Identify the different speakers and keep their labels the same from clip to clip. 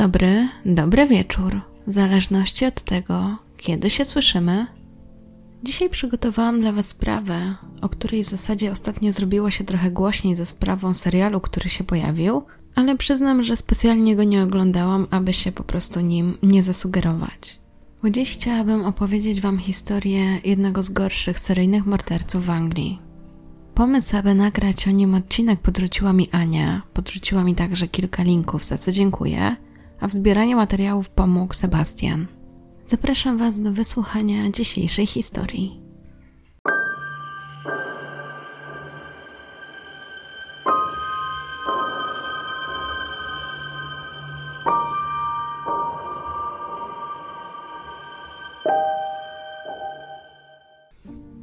Speaker 1: dobry, dobry wieczór, w zależności od tego, kiedy się słyszymy. Dzisiaj przygotowałam dla Was sprawę, o której w zasadzie ostatnio zrobiło się trochę głośniej ze sprawą serialu, który się pojawił, ale przyznam, że specjalnie go nie oglądałam, aby się po prostu nim nie zasugerować. Bo dziś chciałabym opowiedzieć Wam historię jednego z gorszych seryjnych morderców w Anglii. Pomysł, aby nagrać o nim odcinek podrzuciła mi Ania, podrzuciła mi także kilka linków, za co dziękuję, a w zbieraniu materiałów pomógł Sebastian. Zapraszam Was do wysłuchania dzisiejszej historii.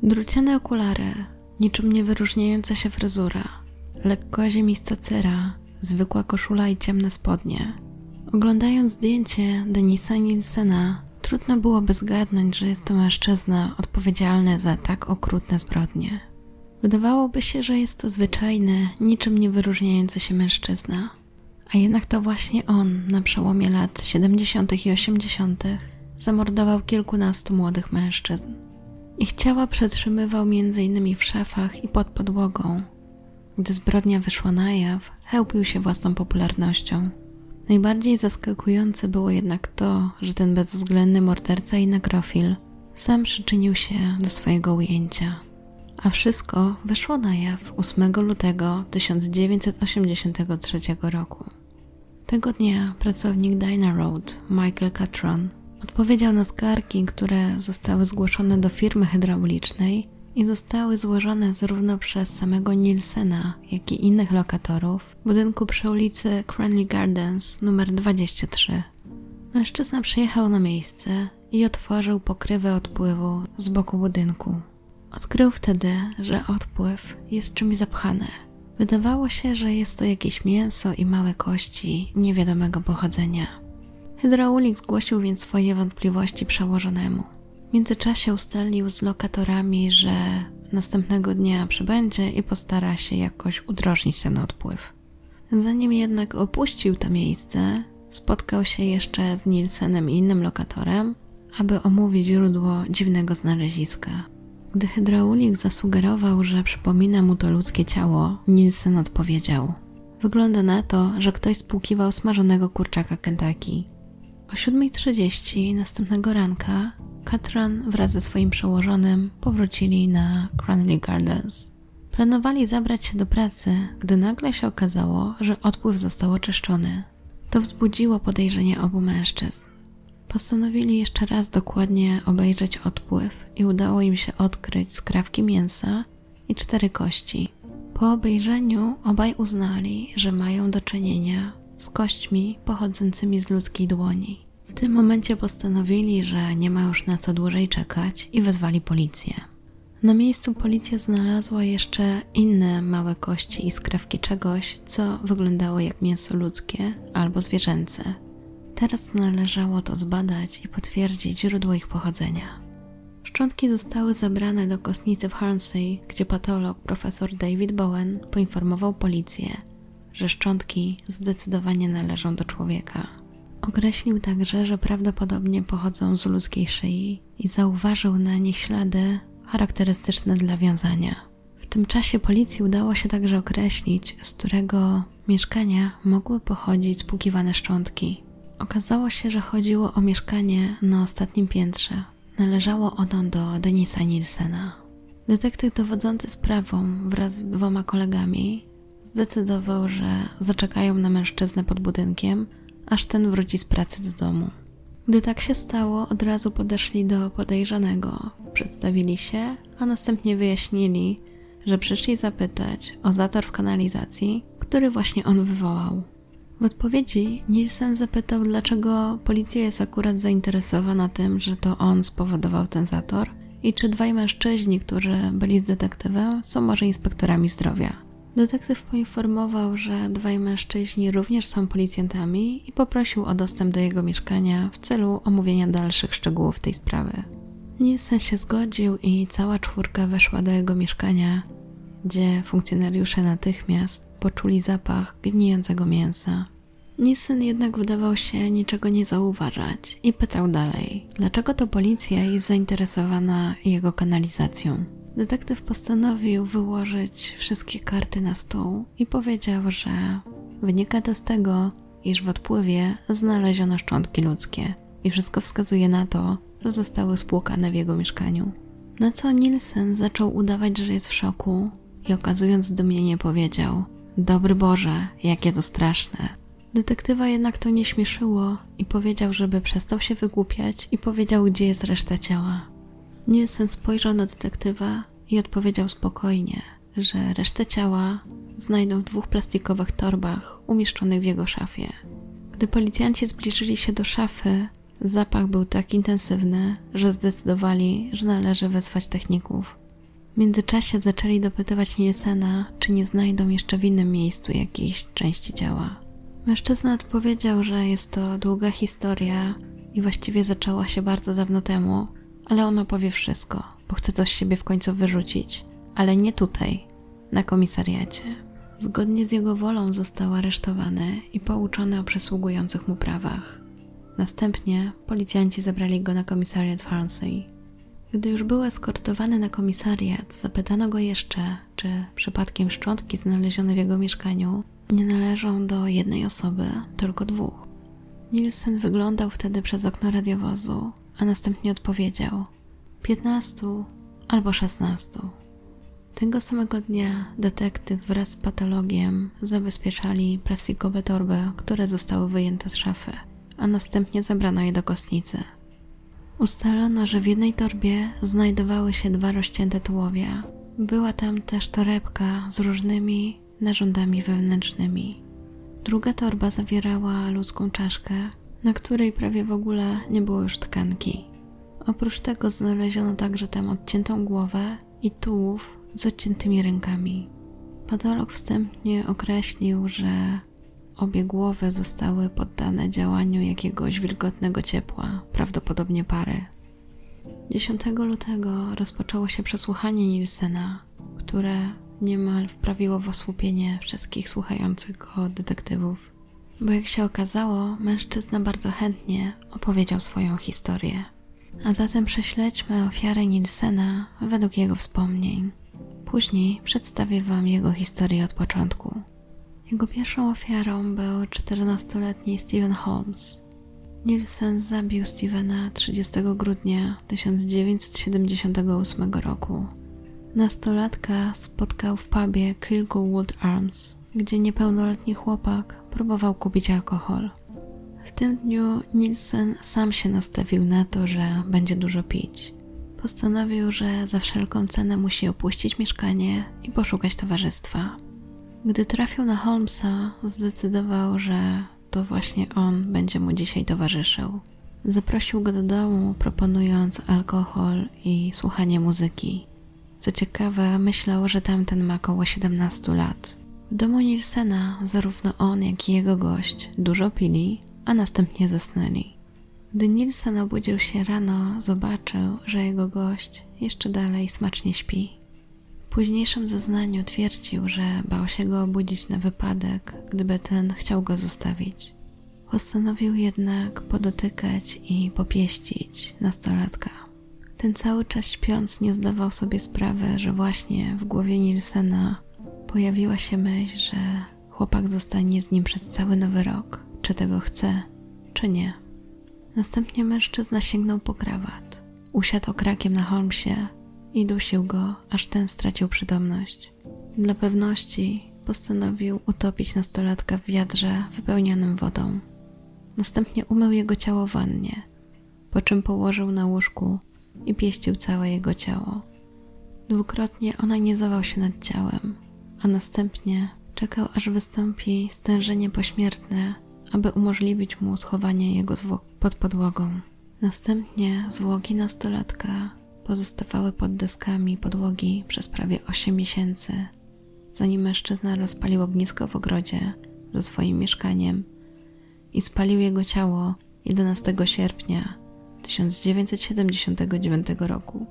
Speaker 1: Druciane okulary, niczym nie wyróżniająca się fryzura, lekko ziemista cera, zwykła koszula i ciemne spodnie. Oglądając zdjęcie Denisa Nilsena, trudno byłoby zgadnąć, że jest to mężczyzna odpowiedzialny za tak okrutne zbrodnie. Wydawałoby się, że jest to zwyczajny, niczym nie wyróżniający się mężczyzna. A jednak to właśnie on na przełomie lat 70. i 80. zamordował kilkunastu młodych mężczyzn. Ich ciała przetrzymywał m.in. w szafach i pod podłogą. Gdy zbrodnia wyszła na jaw, chełpił się własną popularnością. Najbardziej zaskakujące było jednak to, że ten bezwzględny morderca i nekrofil sam przyczynił się do swojego ujęcia. A wszystko wyszło na jaw 8 lutego 1983 roku. Tego dnia pracownik Dyna Road, Michael Catron, odpowiedział na skargi, które zostały zgłoszone do firmy hydraulicznej i zostały złożone zarówno przez samego Nielsena, jak i innych lokatorów w budynku przy ulicy Cranley Gardens numer 23. Mężczyzna przyjechał na miejsce i otworzył pokrywę odpływu z boku budynku. Odkrył wtedy, że odpływ jest czymś zapchane. Wydawało się, że jest to jakieś mięso i małe kości niewiadomego pochodzenia. Hydraulik zgłosił więc swoje wątpliwości przełożonemu. W międzyczasie ustalił z lokatorami, że następnego dnia przybędzie i postara się jakoś udrożnić ten odpływ. Zanim jednak opuścił to miejsce, spotkał się jeszcze z Nilsenem i innym lokatorem, aby omówić źródło dziwnego znaleziska. Gdy hydraulik zasugerował, że przypomina mu to ludzkie ciało, Nilsen odpowiedział: Wygląda na to, że ktoś spłukiwał smażonego kurczaka Kentucky. O 7.30 następnego ranka Katran wraz ze swoim przełożonym powrócili na Cranley Gardens. Planowali zabrać się do pracy, gdy nagle się okazało, że odpływ został oczyszczony. To wzbudziło podejrzenie obu mężczyzn. Postanowili jeszcze raz dokładnie obejrzeć odpływ i udało im się odkryć skrawki mięsa i cztery kości. Po obejrzeniu obaj uznali, że mają do czynienia z kośćmi pochodzącymi z ludzkiej dłoni. W tym momencie postanowili, że nie ma już na co dłużej czekać i wezwali policję. Na miejscu policja znalazła jeszcze inne małe kości i skrawki czegoś, co wyglądało jak mięso ludzkie albo zwierzęce. Teraz należało to zbadać i potwierdzić źródło ich pochodzenia. Szczątki zostały zabrane do kostnicy w Hornsey, gdzie patolog profesor David Bowen poinformował policję, że szczątki zdecydowanie należą do człowieka. Określił także, że prawdopodobnie pochodzą z ludzkiej szyi i zauważył na nich ślady charakterystyczne dla wiązania. W tym czasie policji udało się także określić, z którego mieszkania mogły pochodzić spłukiwane szczątki. Okazało się, że chodziło o mieszkanie na ostatnim piętrze. Należało ono do Denisa Nilsena. Detektyw dowodzący sprawą wraz z dwoma kolegami zdecydował, że zaczekają na mężczyznę pod budynkiem, aż ten wróci z pracy do domu. Gdy tak się stało, od razu podeszli do podejrzanego, przedstawili się, a następnie wyjaśnili, że przyszli zapytać o zator w kanalizacji, który właśnie on wywołał. W odpowiedzi Nielsen zapytał, dlaczego policja jest akurat zainteresowana tym, że to on spowodował ten zator i czy dwaj mężczyźni, którzy byli z detektywem, są może inspektorami zdrowia. Detektyw poinformował, że dwaj mężczyźni również są policjantami i poprosił o dostęp do jego mieszkania w celu omówienia dalszych szczegółów tej sprawy. Nielsen się zgodził i cała czwórka weszła do jego mieszkania, gdzie funkcjonariusze natychmiast poczuli zapach gnijącego mięsa. Nielsen jednak wydawał się niczego nie zauważać i pytał dalej, dlaczego to policja jest zainteresowana jego kanalizacją. Detektyw postanowił wyłożyć wszystkie karty na stół i powiedział, że wynika to z tego, iż w odpływie znaleziono szczątki ludzkie i wszystko wskazuje na to, że zostały spłukane w jego mieszkaniu. Na co Nielsen zaczął udawać, że jest w szoku i okazując zdumienie powiedział: Dobry Boże, jakie to straszne. Detektywa jednak to nie śmieszyło i powiedział, żeby przestał się wygłupiać i powiedział, gdzie jest reszta ciała. Nielsen spojrzał na detektywa i odpowiedział spokojnie, że resztę ciała znajdą w dwóch plastikowych torbach umieszczonych w jego szafie. Gdy policjanci zbliżyli się do szafy, zapach był tak intensywny, że zdecydowali, że należy wezwać techników. W międzyczasie zaczęli dopytywać Nielsena, czy nie znajdą jeszcze w innym miejscu jakiejś części ciała. Mężczyzna odpowiedział, że jest to długa historia i właściwie zaczęła się bardzo dawno temu, ale on opowie wszystko, bo chce coś z siebie w końcu wyrzucić, ale nie tutaj, na komisariacie. Zgodnie z jego wolą został aresztowany i pouczony o przysługujących mu prawach. Następnie policjanci zabrali go na komisariat Farnsey. Gdy już był eskortowany na komisariat, zapytano go jeszcze, czy przypadkiem szczątki znalezione w jego mieszkaniu nie należą do jednej osoby, tylko dwóch. Nielsen wyglądał wtedy przez okno radiowozu, a następnie odpowiedział: piętnastu albo szesnastu. Tego samego dnia detektyw wraz z patologiem zabezpieczali plastikowe torby, które zostały wyjęte z szafy, a następnie zabrano je do kostnicy. Ustalono, że w jednej torbie znajdowały się dwa rozcięte tułowia. Była tam też torebka z różnymi narządami wewnętrznymi. Druga torba zawierała ludzką czaszkę, na której prawie w ogóle nie było już tkanki. Oprócz tego znaleziono także tam odciętą głowę i tułów z odciętymi rękami. Patolog wstępnie określił, że obie głowy zostały poddane działaniu jakiegoś wilgotnego ciepła, prawdopodobnie pary. 10 lutego rozpoczęło się przesłuchanie Nilsena, które niemal wprawiło w osłupienie wszystkich słuchających go detektywów. Bo jak się okazało, mężczyzna bardzo chętnie opowiedział swoją historię. A zatem prześledźmy ofiarę Nilsena według jego wspomnień. Później przedstawię Wam jego historię od początku. Jego pierwszą ofiarą był 14-letni Steven Holmes. Nielsen zabił Stevena 30 grudnia 1978 roku. Nastolatka spotkał w pubie Kirkwood Arms, gdzie niepełnoletni chłopak próbował kupić alkohol. W tym dniu Nielsen sam się nastawił na to, że będzie dużo pić. Postanowił, że za wszelką cenę musi opuścić mieszkanie i poszukać towarzystwa. Gdy trafił na Holmesa, zdecydował, że to właśnie on będzie mu dzisiaj towarzyszył. Zaprosił go do domu, proponując alkohol i słuchanie muzyki. Co ciekawe, myślał, że tamten ma około 17 lat. W domu Nilsena zarówno on, jak i jego gość dużo pili, a następnie zasnęli. Gdy Nilsen obudził się rano, zobaczył, że jego gość jeszcze dalej smacznie śpi. W późniejszym zeznaniu twierdził, że bał się go obudzić na wypadek, gdyby ten chciał go zostawić. Postanowił jednak podotykać i popieścić nastolatka. Ten cały czas śpiąc nie zdawał sobie sprawy, że właśnie w głowie Nilsena pojawiła się myśl, że chłopak zostanie z nim przez cały nowy rok, czy tego chce, czy nie. Następnie mężczyzna sięgnął po krawat, usiadł okrakiem na Holmesie i dusił go, aż ten stracił przytomność. Dla pewności postanowił utopić nastolatka w wiadrze wypełnionym wodą. Następnie umył jego ciało w wannie, po czym położył na łóżku i pieścił całe jego ciało. Dwukrotnie onanizował się nad ciałem, następnie czekał, aż wystąpi stężenie pośmiertne, aby umożliwić mu schowanie jego zwłok pod podłogą. Następnie zwłoki nastolatka pozostawały pod deskami podłogi przez prawie 8 miesięcy, zanim mężczyzna rozpalił ognisko w ogrodzie ze swoim mieszkaniem i spalił jego ciało 11 sierpnia 1979 roku.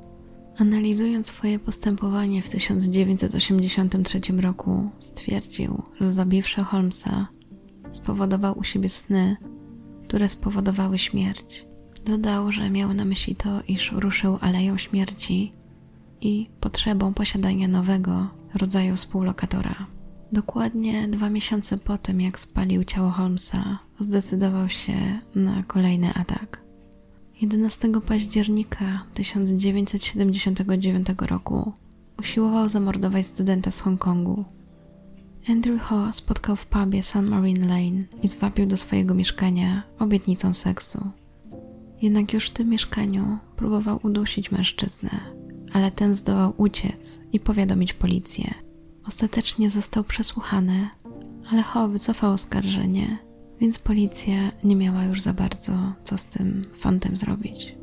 Speaker 1: Analizując swoje postępowanie w 1983 roku, stwierdził, że zabiwszy Holmesa, spowodował u siebie sny, które spowodowały śmierć. Dodał, że miał na myśli to, iż ruszył aleją śmierci i potrzebą posiadania nowego rodzaju współlokatora. Dokładnie dwa miesiące po tym, jak spalił ciało Holmesa, zdecydował się na kolejny atak. 11 października 1979 roku usiłował zamordować studenta z Hongkongu. Andrew Ho spotkał w pubie San Marine Lane i zwabił do swojego mieszkania obietnicą seksu. Jednak już w tym mieszkaniu próbował udusić mężczyznę, ale ten zdołał uciec i powiadomić policję. Ostatecznie został przesłuchany, ale Ho wycofał oskarżenie, więc policja nie miała już za bardzo co z tym fantem zrobić.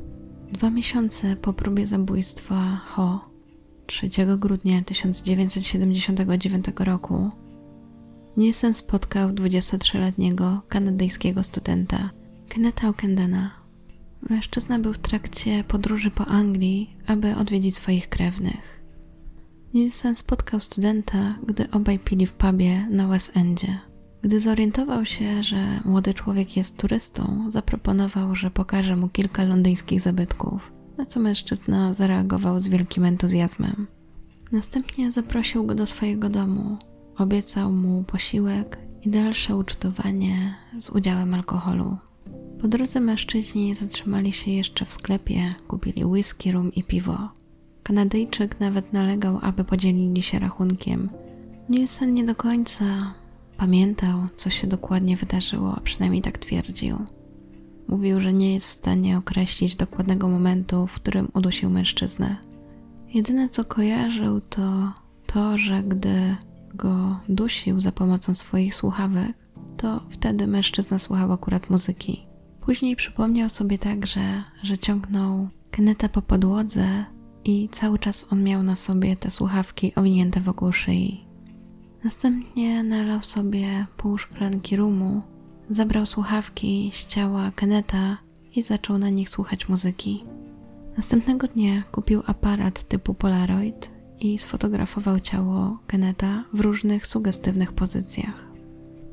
Speaker 1: Dwa miesiące po próbie zabójstwa Ho, 3 grudnia 1979 roku, Nielsen spotkał 23-letniego kanadyjskiego studenta Kenneta O'Kendena. Mężczyzna był w trakcie podróży po Anglii, aby odwiedzić swoich krewnych. Nielsen spotkał studenta, gdy obaj pili w pubie na West Endzie. Gdy zorientował się, że młody człowiek jest turystą, zaproponował, że pokaże mu kilka londyńskich zabytków, na co mężczyzna zareagował z wielkim entuzjazmem. Następnie zaprosił go do swojego domu, obiecał mu posiłek i dalsze ucztowanie z udziałem alkoholu. Po drodze mężczyźni zatrzymali się jeszcze w sklepie, kupili whisky, rum i piwo. Kanadyjczyk nawet nalegał, aby podzielili się rachunkiem. Nielsen nie do końca pamiętał, co się dokładnie wydarzyło, a przynajmniej tak twierdził. Mówił, że nie jest w stanie określić dokładnego momentu, w którym udusił mężczyznę. Jedyne co kojarzył to to, że gdy go dusił za pomocą swoich słuchawek, to wtedy mężczyzna słuchał akurat muzyki. Później przypomniał sobie także, że ciągnął Keneta po podłodze i cały czas on miał na sobie te słuchawki owinięte wokół szyi. Następnie nalał sobie pół szklanki rumu, zabrał słuchawki z ciała Keneta i zaczął na nich słuchać muzyki. Następnego dnia kupił aparat typu Polaroid i sfotografował ciało Keneta w różnych sugestywnych pozycjach.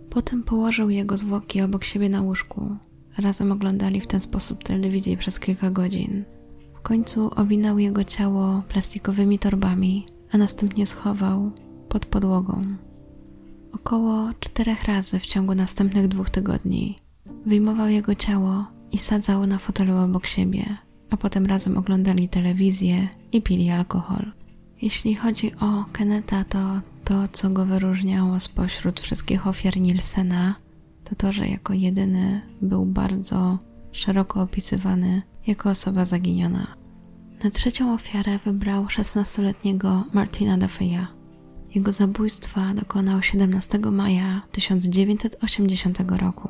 Speaker 1: Potem położył jego zwłoki obok siebie na łóżku. Razem oglądali w ten sposób telewizję przez kilka godzin. W końcu owinął jego ciało plastikowymi torbami, a następnie schował pod podłogą. Około czterech razy w ciągu następnych dwóch tygodni wyjmował jego ciało i sadzał na fotelu obok siebie, a potem razem oglądali telewizję i pili alkohol. Jeśli chodzi o Keneta, to to, co go wyróżniało spośród wszystkich ofiar Nielsena, to to, że jako jedyny był bardzo szeroko opisywany jako osoba zaginiona. Na trzecią ofiarę wybrał 16-letniego Martina Duffy'a. Jego zabójstwa dokonał 17 maja 1980 roku.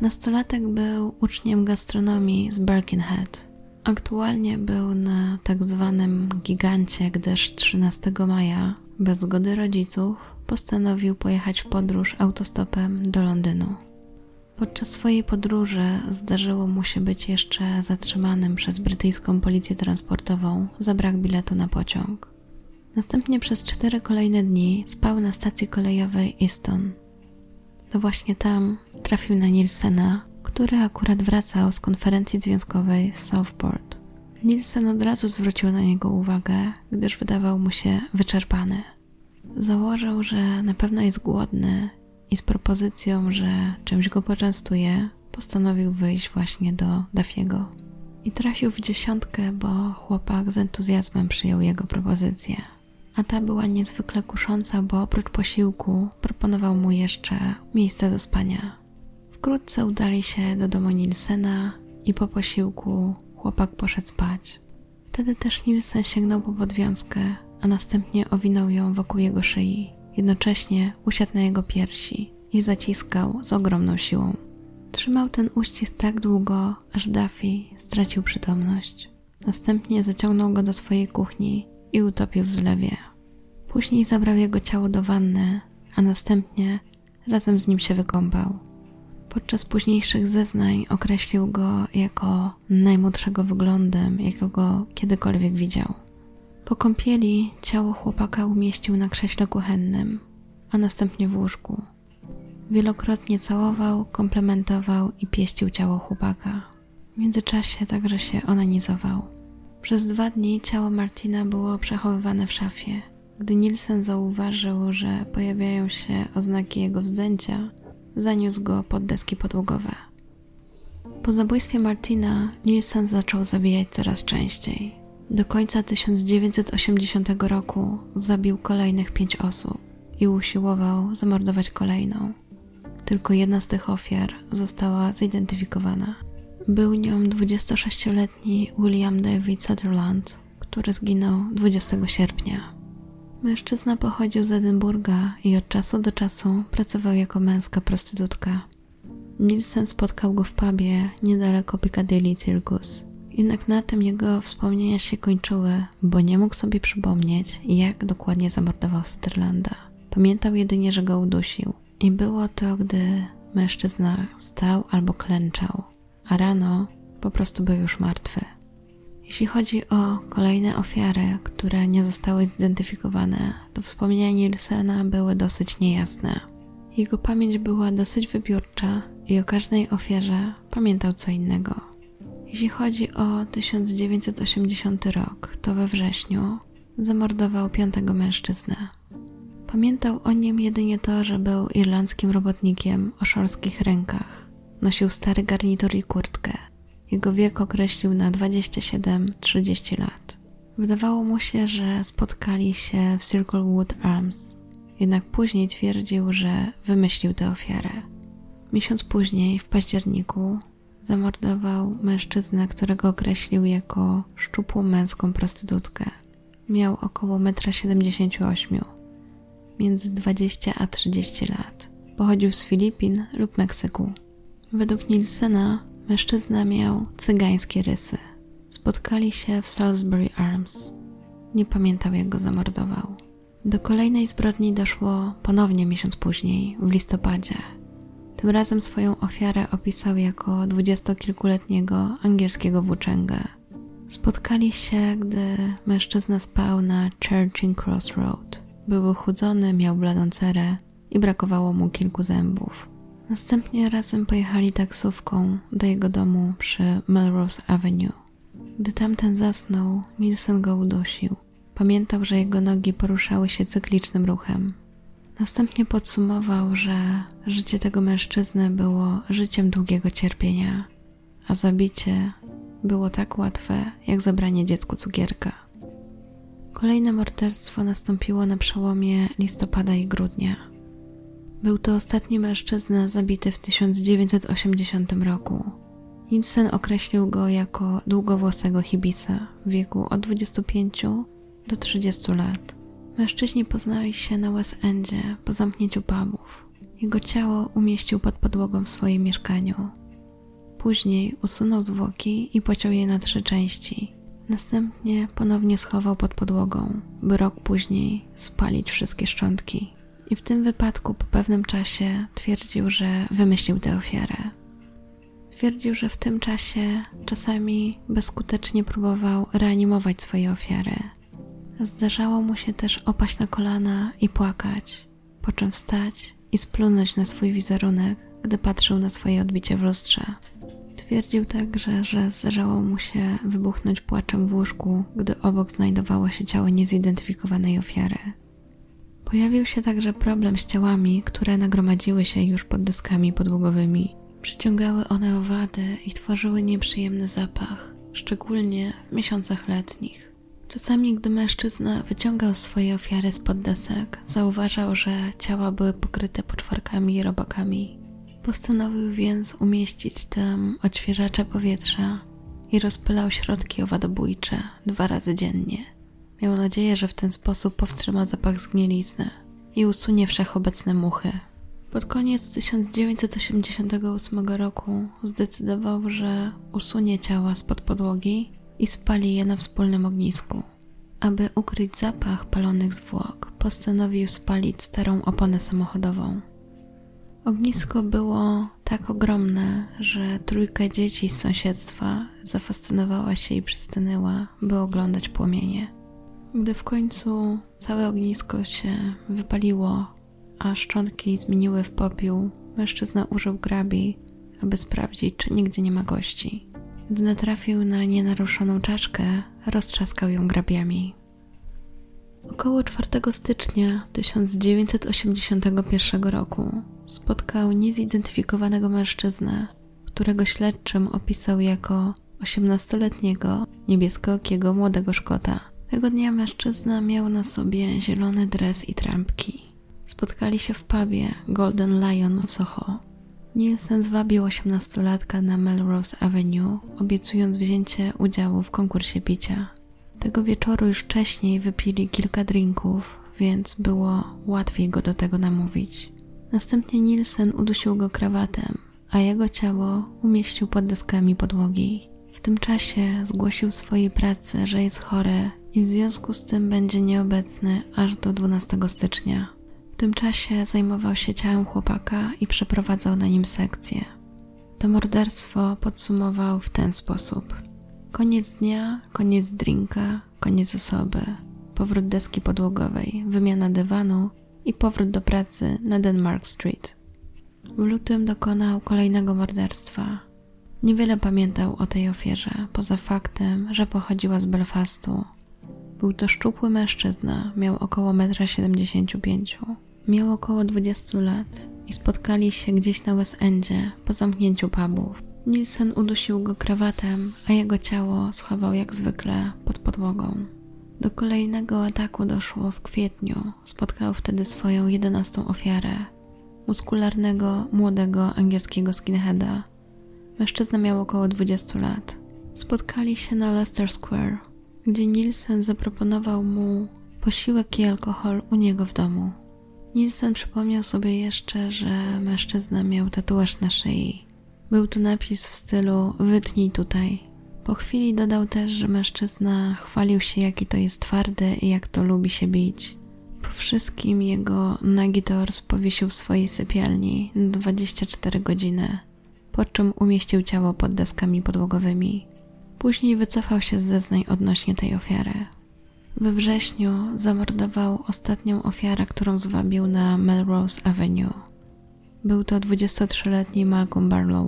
Speaker 1: Nastolatek był uczniem gastronomii z Birkenhead Aktualnie był na tak zwanym gigancie, gdyż 13 maja, bez zgody rodziców, postanowił pojechać w podróż autostopem do Londynu. Podczas swojej podróży zdarzyło mu się być jeszcze zatrzymanym przez brytyjską policję transportową za brak biletu na pociąg. Następnie przez cztery kolejne dni spał na stacji kolejowej Easton. To właśnie tam trafił na Nielsena, który akurat wracał z konferencji związkowej w Southport. Nielsen od razu zwrócił na niego uwagę, gdyż wydawał mu się wyczerpany. Założył, że na pewno jest głodny i z propozycją, że czymś go poczęstuje, postanowił wyjść właśnie do Dafiego. I trafił w dziesiątkę, bo chłopak z entuzjazmem przyjął jego propozycję. A ta była niezwykle kusząca, bo oprócz posiłku proponował mu jeszcze miejsce do spania. Wkrótce udali się do domu Nilsena i po posiłku chłopak poszedł spać. Wtedy też Nilsen sięgnął po podwiązkę, a następnie owinął ją wokół jego szyi. Jednocześnie usiadł na jego piersi i zaciskał z ogromną siłą. Trzymał ten uścisk tak długo, aż Duffy stracił przytomność. Następnie zaciągnął go do swojej kuchni i utopił w zlewie. Później zabrał jego ciało do wanny, a następnie razem z nim się wykąpał. Podczas późniejszych zeznań określił go jako najmłodszego wyglądem, jakiego kiedykolwiek widział. Po kąpieli ciało chłopaka umieścił na krześle kuchennym, a następnie w łóżku. Wielokrotnie całował, komplementował i pieścił ciało chłopaka. W międzyczasie także się onanizował. Przez dwa dni ciało Martina było przechowywane w szafie. Gdy Nielsen zauważył, że pojawiają się oznaki jego wzdęcia, zaniósł go pod deski podłogowe. Po zabójstwie Martina Nielsen zaczął zabijać coraz częściej. Do końca 1980 roku zabił kolejnych pięć osób i usiłował zamordować kolejną. Tylko jedna z tych ofiar została zidentyfikowana. Był nią 26-letni William David Sutherland, który zginął 20 sierpnia. Mężczyzna pochodził z Edynburga i od czasu do czasu pracował jako męska prostytutka. Nielsen spotkał go w pubie niedaleko Piccadilly Circus. Jednak na tym jego wspomnienia się kończyły, bo nie mógł sobie przypomnieć, jak dokładnie zamordował Sutherlanda. Pamiętał jedynie, że go udusił. I było to, gdy mężczyzna stał albo klęczał, a rano po prostu był już martwy. Jeśli chodzi o kolejne ofiary, które nie zostały zidentyfikowane, to wspomnienia Nielsena były dosyć niejasne. Jego pamięć była dosyć wybiórcza i o każdej ofierze pamiętał co innego. Jeśli chodzi o 1980 rok, to we wrześniu zamordował piątego mężczyznę. Pamiętał o nim jedynie to, że był irlandzkim robotnikiem o szorskich rękach. Nosił stary garnitur i kurtkę. Jego wiek określił na 27-30 lat. Wydawało mu się, że spotkali się w Circlewood Arms, jednak później twierdził, że wymyślił tę ofiarę. Miesiąc później, w październiku, zamordował mężczyznę, którego określił jako szczupłą męską prostytutkę. Miał około 1,78 m, między 20 a 30 lat. Pochodził z Filipin lub Meksyku. Według Nielsena mężczyzna miał cygańskie rysy. Spotkali się w Salisbury Arms. Nie pamiętał, jak go zamordował. Do kolejnej zbrodni doszło ponownie miesiąc później, w listopadzie. Tym razem swoją ofiarę opisał jako dwudziestokilkuletniego angielskiego włóczęgę. Spotkali się, gdy mężczyzna spał na Churching Cross Road. Był uchudzony, miał bladą cerę i brakowało mu kilku zębów. Następnie razem pojechali taksówką do jego domu przy Melrose Avenue. Gdy tamten zasnął, Nielsen go udusił. Pamiętał, że jego nogi poruszały się cyklicznym ruchem. Następnie podsumował, że życie tego mężczyzny było życiem długiego cierpienia, a zabicie było tak łatwe, jak zabranie dziecku cukierka. Kolejne morderstwo nastąpiło na przełomie listopada i grudnia. Był to ostatni mężczyzna zabity w 1980 roku. Nielsen określił go jako długowłosego hibisa w wieku od 25 do 30 lat. Mężczyźni poznali się na West Endzie po zamknięciu pubów. Jego ciało umieścił pod podłogą w swoim mieszkaniu. Później usunął zwłoki i pociął je na trzy części. Następnie ponownie schował pod podłogą, by rok później spalić wszystkie szczątki. I w tym wypadku po pewnym czasie twierdził, że wymyślił tę ofiarę. Twierdził, że w tym czasie czasami bezskutecznie próbował reanimować swoje ofiary. Zdarzało mu się też opaść na kolana i płakać, po czym wstać i splunąć na swój wizerunek, gdy patrzył na swoje odbicie w lustrze. Twierdził także, że zdarzało mu się wybuchnąć płaczem w łóżku, gdy obok znajdowało się ciało niezidentyfikowanej ofiary. Pojawił się także problem z ciałami, które nagromadziły się już pod deskami podłogowymi. Przyciągały one owady i tworzyły nieprzyjemny zapach, szczególnie w miesiącach letnich. Czasami, gdy mężczyzna wyciągał swoje ofiary spod desek, zauważał, że ciała były pokryte poczwarkami i robakami. Postanowił więc umieścić tam odświeżacze powietrza i rozpylał środki owadobójcze dwa razy dziennie. Miał nadzieję, że w ten sposób powstrzyma zapach zgnilizny i usunie wszechobecne muchy. Pod koniec 1988 roku zdecydował, że usunie ciała spod podłogi i spali je na wspólnym ognisku. Aby ukryć zapach palonych zwłok, postanowił spalić starą oponę samochodową. Ognisko było tak ogromne, że trójka dzieci z sąsiedztwa zafascynowała się i przystynęła, by oglądać płomienie. Gdy w końcu całe ognisko się wypaliło, a szczątki zmieniły w popiół, mężczyzna użył grabi, aby sprawdzić, czy nigdzie nie ma gości. Gdy natrafił na nienaruszoną czaszkę, roztrzaskał ją grabiami. Około 4 stycznia 1981 roku spotkał niezidentyfikowanego mężczyznę, którego śledczym opisał jako 18-letniego, niebieskookiego młodego Szkota. Tego dnia mężczyzna miał na sobie zielony dres i trampki. Spotkali się w pubie Golden Lion w Soho. Nielsen zwabił 18-latka na Melrose Avenue, obiecując wzięcie udziału w konkursie picia. Tego wieczoru już wcześniej wypili kilka drinków, więc było łatwiej go do tego namówić. Następnie Nielsen udusił go krawatem, a jego ciało umieścił pod deskami podłogi. W tym czasie zgłosił swojej pracy, że jest chory i w związku z tym będzie nieobecny aż do 12 stycznia. W tym czasie zajmował się ciałem chłopaka i przeprowadzał na nim sekcję. To morderstwo podsumował w ten sposób. Koniec dnia, koniec drinka, koniec osoby, powrót deski podłogowej, wymiana dywanu i powrót do pracy na Denmark Street. W lutym dokonał kolejnego morderstwa. Niewiele pamiętał o tej ofierze, poza faktem, że pochodziła z Belfastu. Był to szczupły mężczyzna, miał około 1,75 m. Miał około 20 lat i spotkali się gdzieś na West Endzie po zamknięciu pubów. Nielsen udusił go krawatem, a jego ciało schował jak zwykle pod podłogą. Do kolejnego ataku doszło w kwietniu. Spotkał wtedy swoją jedenastą ofiarę muskularnego, młodego angielskiego skinheada. Mężczyzna miał około 20 lat. Spotkali się na Leicester Square, gdzie Nielsen zaproponował mu posiłek i alkohol u niego w domu. Nielsen przypomniał sobie jeszcze, że mężczyzna miał tatuaż na szyi. Był to napis w stylu wytnij tutaj. Po chwili dodał też, że mężczyzna chwalił się, jaki to jest twardy i jak to lubi się bić. Po wszystkim jego nagi tors powiesił w swojej sypialni na 24 godziny, po czym umieścił ciało pod deskami podłogowymi. Później wycofał się z zeznań odnośnie tej ofiary. We wrześniu zamordował ostatnią ofiarę, którą zwabił na Melrose Avenue. Był to 23-letni Malcolm Barlow.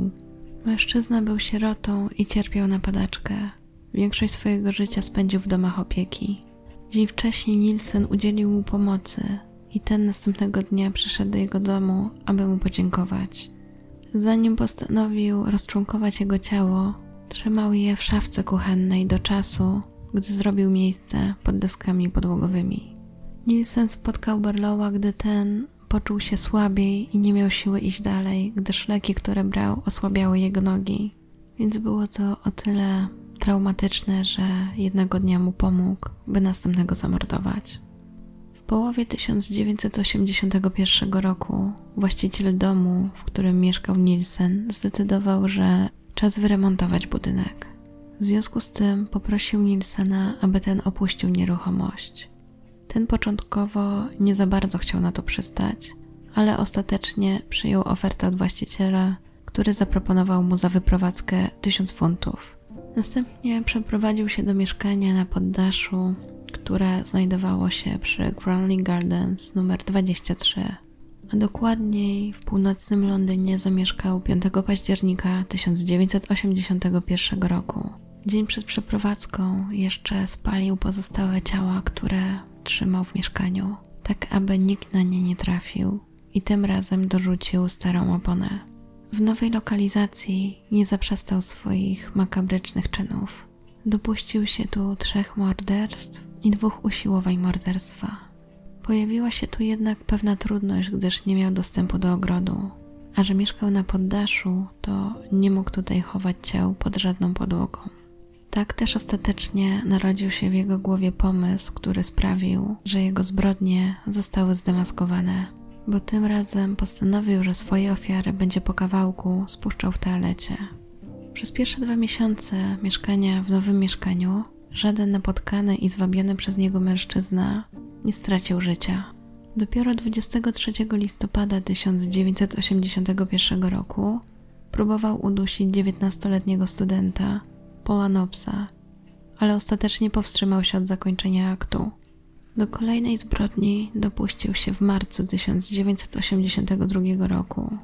Speaker 1: Mężczyzna był sierotą i cierpiał na padaczkę. Większość swojego życia spędził w domach opieki. Dzień wcześniej Nielsen udzielił mu pomocy i ten następnego dnia przyszedł do jego domu, aby mu podziękować. Zanim postanowił rozczłonkować jego ciało, trzymał je w szafce kuchennej do czasu, gdy zrobił miejsce pod deskami podłogowymi. Nielsen spotkał Barlowa, gdy ten poczuł się słabiej i nie miał siły iść dalej, gdyż leki, które brał, osłabiały jego nogi. Więc było to o tyle traumatyczne, że jednego dnia mu pomógł, by następnego zamordować. W połowie 1981 roku właściciel domu, w którym mieszkał Nielsen, zdecydował, że czas wyremontować budynek. W związku z tym poprosił Nielsena, aby ten opuścił nieruchomość. Ten początkowo nie za bardzo chciał na to przystać, ale ostatecznie przyjął ofertę od właściciela, który zaproponował mu za wyprowadzkę 1000 funtów. Następnie przeprowadził się do mieszkania na poddaszu, które znajdowało się przy Cranley Gardens numer 23, a dokładniej w północnym Londynie zamieszkał 5 października 1981 roku. Dzień przed przeprowadzką jeszcze spalił pozostałe ciała, które trzymał w mieszkaniu, tak aby nikt na nie nie trafił i tym razem dorzucił starą oponę. W nowej lokalizacji nie zaprzestał swoich makabrycznych czynów. Dopuścił się tu trzech morderstw i dwóch usiłowań morderstwa. Pojawiła się tu jednak pewna trudność, gdyż nie miał dostępu do ogrodu, a że mieszkał na poddaszu, to nie mógł tutaj chować ciał pod żadną podłogą. Tak też ostatecznie narodził się w jego głowie pomysł, który sprawił, że jego zbrodnie zostały zdemaskowane bo tym razem postanowił, że swoje ofiary będzie po kawałku spuszczał w toalecie. Przez pierwsze dwa miesiące mieszkania w nowym mieszkaniu żaden napotkany i zwabiony przez niego mężczyzna nie stracił życia. Dopiero 23 listopada 1981 roku próbował udusić 19-letniego studenta Paula Nopsa, ale ostatecznie powstrzymał się od zakończenia aktu. Do kolejnej zbrodni dopuścił się w marcu 1982 roku.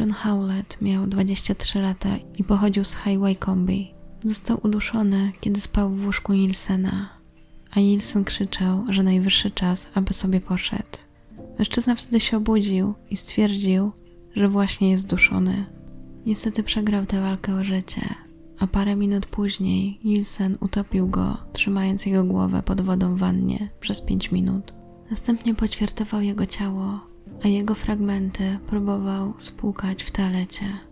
Speaker 1: John Howlett miał 23 lata i pochodził z Highway Combi. Został uduszony, kiedy spał w łóżku Nilsena, a Nielsen krzyczał, że najwyższy czas, aby sobie poszedł. Mężczyzna wtedy się obudził i stwierdził, że właśnie jest duszony. Niestety przegrał tę walkę o życie, a parę minut później Nielsen utopił go, trzymając jego głowę pod wodą w wannie przez pięć minut. Następnie poćwiartował jego ciało, a jego fragmenty próbował spłukać w toalecie.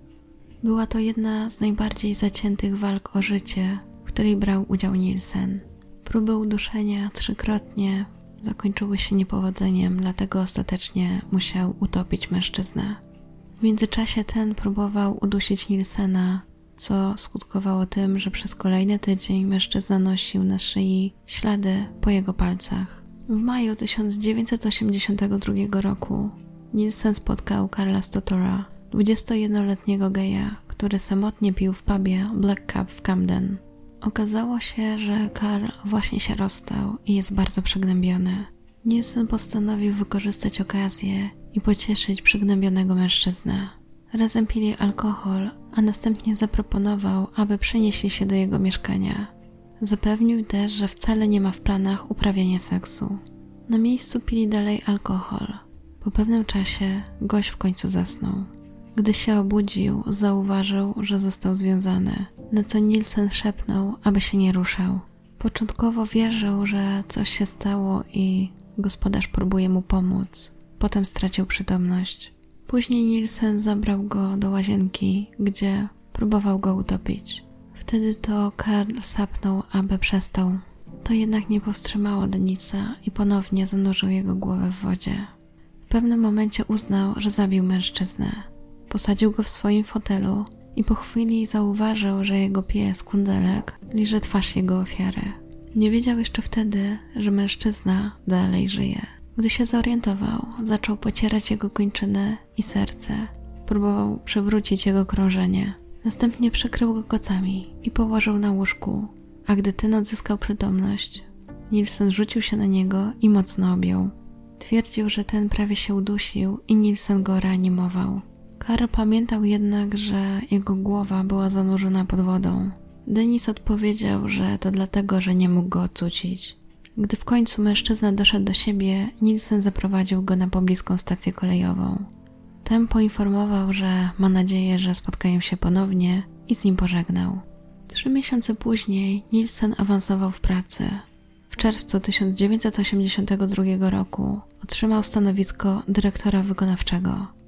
Speaker 1: Była to jedna z najbardziej zaciętych walk o życie, w której brał udział Nielsen. Próby uduszenia trzykrotnie zakończyły się niepowodzeniem, dlatego ostatecznie musiał utopić mężczyznę. W międzyczasie ten próbował udusić Nilsena, co skutkowało tym, że przez kolejny tydzień mężczyzna nosił na szyi ślady po jego palcach. W maju 1982 roku Nielsen spotkał Karla Stotora, 21-letniego geja, który samotnie pił w pubie Black Cup w Camden. Okazało się, że Karl właśnie się rozstał i jest bardzo przygnębiony. Nielsen postanowił wykorzystać okazję i pocieszyć przygnębionego mężczyznę. Razem pili alkohol, a następnie zaproponował, aby przenieśli się do jego mieszkania. Zapewnił też, że wcale nie ma w planach uprawiania seksu. Na miejscu pili dalej alkohol. Po pewnym czasie gość w końcu zasnął. Gdy się obudził, zauważył, że został związany, na co Nielsen szepnął, aby się nie ruszał. Początkowo wierzył, że coś się stało i gospodarz próbuje mu pomóc. Potem stracił przytomność. Później Nielsen zabrał go do łazienki, gdzie próbował go utopić. Wtedy to Karl sapnął, aby przestał. To jednak nie powstrzymało Denisa i ponownie zanurzył jego głowę w wodzie. W pewnym momencie uznał, że zabił mężczyznę. Posadził go w swoim fotelu i po chwili zauważył, że jego pies Kundelek liże twarz jego ofiary. Nie wiedział jeszcze wtedy, że mężczyzna dalej żyje. Gdy się zorientował, zaczął pocierać jego kończyny i serce. Próbował przywrócić jego krążenie. Następnie przykrył go kocami i położył na łóżku, a gdy ten odzyskał przytomność, Nilsen rzucił się na niego i mocno objął. Twierdził, że ten prawie się udusił i Nilsen go reanimował. Karl pamiętał jednak, że jego głowa była zanurzona pod wodą. Denis odpowiedział, że to dlatego, że nie mógł go ocucić. Gdy w końcu mężczyzna doszedł do siebie, Nielsen zaprowadził go na pobliską stację kolejową. Ten poinformował, że ma nadzieję, że spotkają się ponownie i z nim pożegnał. Trzy miesiące później Nielsen awansował w pracy. W czerwcu 1982 roku otrzymał stanowisko dyrektora wykonawczego.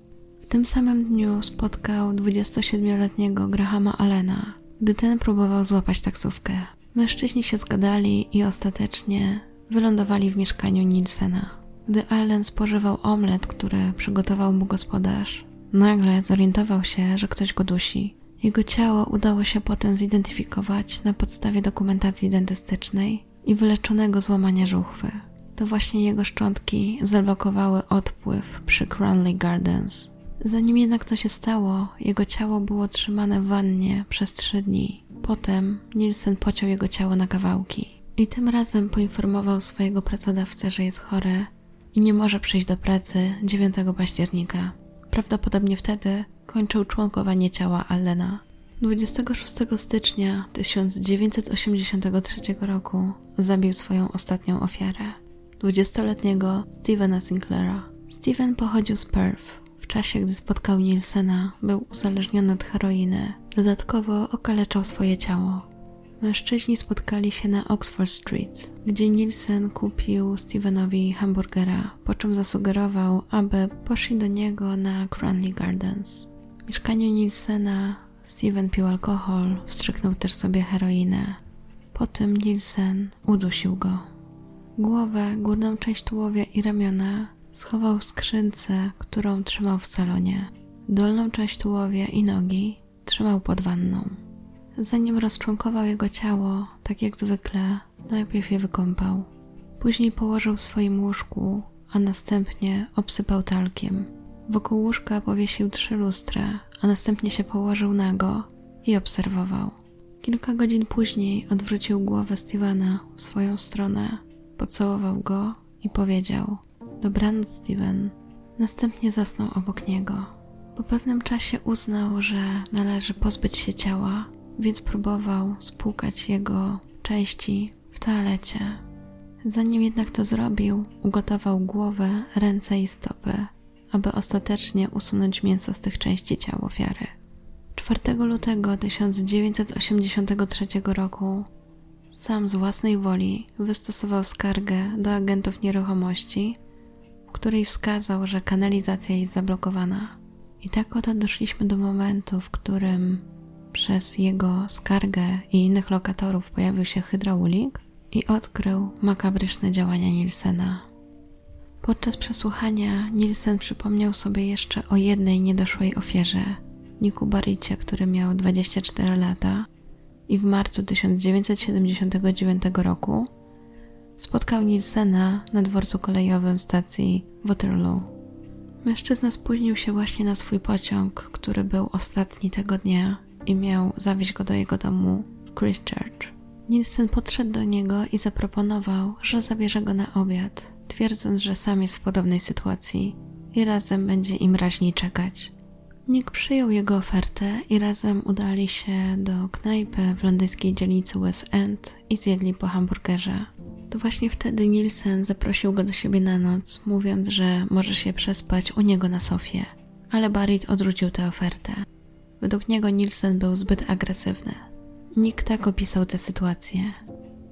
Speaker 1: Tym samym dniu spotkał 27-letniego Grahama Allena, gdy ten próbował złapać taksówkę. Mężczyźni się zgadali i ostatecznie wylądowali w mieszkaniu Nilsena. Gdy Allen spożywał omlet, który przygotował mu gospodarz, nagle zorientował się, że ktoś go dusi. Jego ciało udało się potem zidentyfikować na podstawie dokumentacji dentystycznej i wyleczonego złamania żuchwy. To właśnie jego szczątki zablokowały odpływ przy Cranley Gardens. Zanim jednak to się stało, jego ciało było trzymane w wannie przez trzy dni. Potem Nielsen pociął jego ciało na kawałki i tym razem poinformował swojego pracodawcę, że jest chory i nie może przyjść do pracy 9 października. Prawdopodobnie wtedy kończył członkowanie ciała Allena. 26 stycznia 1983 roku zabił swoją ostatnią ofiarę 20-letniego Stevena Sinclaira. Steven pochodził z Perth. Czasie, gdy spotkał Nielsena, był uzależniony od heroiny. Dodatkowo okaleczał swoje ciało. Mężczyźni spotkali się na Oxford Street, gdzie Nielsen kupił Stevenowi hamburgera, po czym zasugerował, aby poszli do niego na Cranley Gardens. W mieszkaniu Nielsena Steven pił alkohol, wstrzyknął też sobie heroinę. Potem Nielsen udusił go. Głowę, górną część tułowia i ramiona schował w skrzynce, którą trzymał w salonie. Dolną część tułowia i nogi trzymał pod wanną. Zanim rozczłonkował jego ciało, tak jak zwykle, najpierw je wykąpał. Później położył w swoim łóżku, a następnie obsypał talkiem. Wokół łóżka powiesił trzy lustra, a następnie się położył nago i obserwował. Kilka godzin później odwrócił głowę Stevena w swoją stronę, pocałował go i powiedział: Dobranoc, Steven. Następnie zasnął obok niego. Po pewnym czasie uznał, że należy pozbyć się ciała, więc próbował spłukać jego części w toalecie. Zanim jednak to zrobił, ugotował głowę, ręce i stopy, aby ostatecznie usunąć mięso z tych części ciała ofiary. 4 lutego 1983 roku sam z własnej woli wystosował skargę do agentów nieruchomości, której wskazał, że kanalizacja jest zablokowana. I tak oto doszliśmy do momentu, w którym przez jego skargę i innych lokatorów pojawił się hydraulik i odkrył makabryczne działania Nielsena. Podczas przesłuchania Nielsen przypomniał sobie jeszcze o jednej niedoszłej ofierze, Niku Baricie, który miał 24 lata i w marcu 1979 roku spotkał Nielsena na dworcu kolejowym stacji Waterloo. Mężczyzna spóźnił się właśnie na swój pociąg, który był ostatni tego dnia i miał zawieźć go do jego domu w Christchurch. Nielsen podszedł do niego i zaproponował, że zabierze go na obiad, twierdząc, że sam jest w podobnej sytuacji i razem będzie im raźniej czekać. Nick przyjął jego ofertę i razem udali się do knajpy w londyńskiej dzielnicy West End i zjedli po hamburgerze. To właśnie wtedy Nielsen zaprosił go do siebie na noc, mówiąc, że może się przespać u niego na sofie, ale Barrett odrzucił tę ofertę. Według niego Nielsen był zbyt agresywny. Nick tak opisał tę sytuację.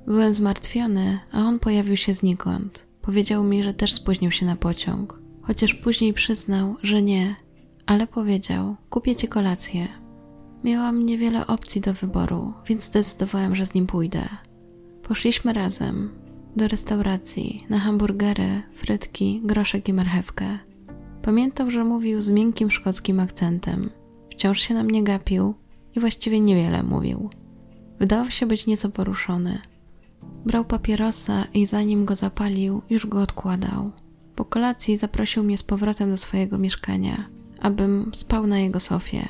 Speaker 1: Byłem zmartwiony, a on pojawił się znikąd. Powiedział mi, że też spóźnił się na pociąg, chociaż później przyznał, że nie, ale powiedział: Kupię ci kolację. Miałam niewiele opcji do wyboru, więc zdecydowałem, że z nim pójdę. Poszliśmy razem do restauracji na hamburgery, frytki, groszek i marchewkę. Pamiętał, że mówił z miękkim szkockim akcentem. Wciąż się na mnie gapił i właściwie niewiele mówił. Wydawał się być nieco poruszony. Brał papierosa i zanim go zapalił, już go odkładał. Po kolacji zaprosił mnie z powrotem do swojego mieszkania abym spał na jego sofie.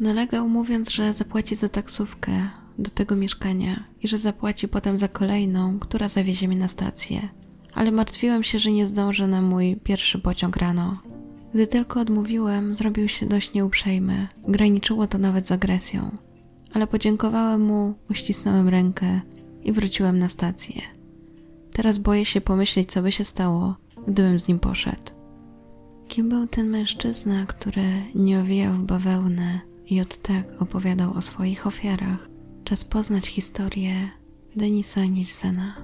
Speaker 1: Nalegał mówiąc, że zapłaci za taksówkę do tego mieszkania i że zapłaci potem za kolejną, która zawiezie mnie na stację. Ale martwiłem się, że nie zdążę na mój pierwszy pociąg rano. Gdy tylko odmówiłem, zrobił się dość nieuprzejmy. Graniczyło to nawet z agresją. Ale podziękowałem mu, uścisnąłem rękę i wróciłem na stację. Teraz boję się pomyśleć, co by się stało, gdybym z nim poszedł. Kim był ten mężczyzna, który nie owijał w bawełnę i od tak opowiadał o swoich ofiarach? Czas poznać historię Denisa Nielsena.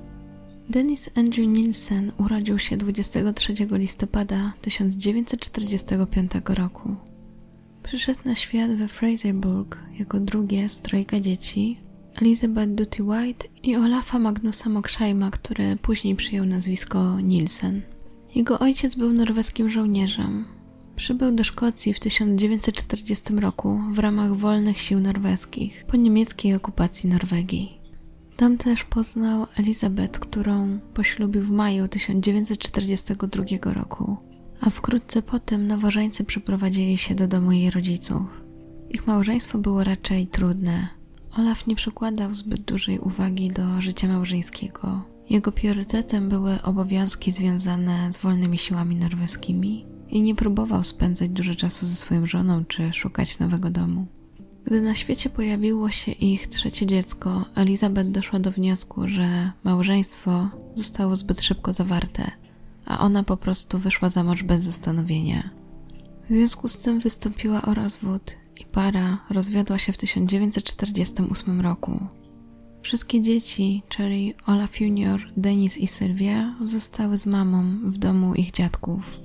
Speaker 1: Denis Andrew Nielsen urodził się 23 listopada 1945 roku. Przyszedł na świat we Fraserburg jako drugie z trojga dzieci Elizabeth Duty White i Olafa Magnusa Moksheima, który później przyjął nazwisko Nielsen. Jego ojciec był norweskim żołnierzem. Przybył do Szkocji w 1940 roku w ramach wolnych sił norweskich po niemieckiej okupacji Norwegii. Tam też poznał Elizabeth, którą poślubił w maju 1942 roku, a wkrótce potem nowożeńcy przeprowadzili się do domu jej rodziców. Ich małżeństwo było raczej trudne. Olaf nie przykładał zbyt dużej uwagi do życia małżeńskiego. Jego priorytetem były obowiązki związane z wolnymi siłami norweskimi i nie próbował spędzać dużo czasu ze swoją żoną czy szukać nowego domu. Gdy na świecie pojawiło się ich trzecie dziecko, Elizabeth doszła do wniosku, że małżeństwo zostało zbyt szybko zawarte, a ona po prostu wyszła za mąż bez zastanowienia. W związku z tym wystąpiła o rozwód i para rozwiodła się w 1948 roku. Wszystkie dzieci, czyli Olaf Junior, Denis i Sylwia, zostały z mamą w domu ich dziadków.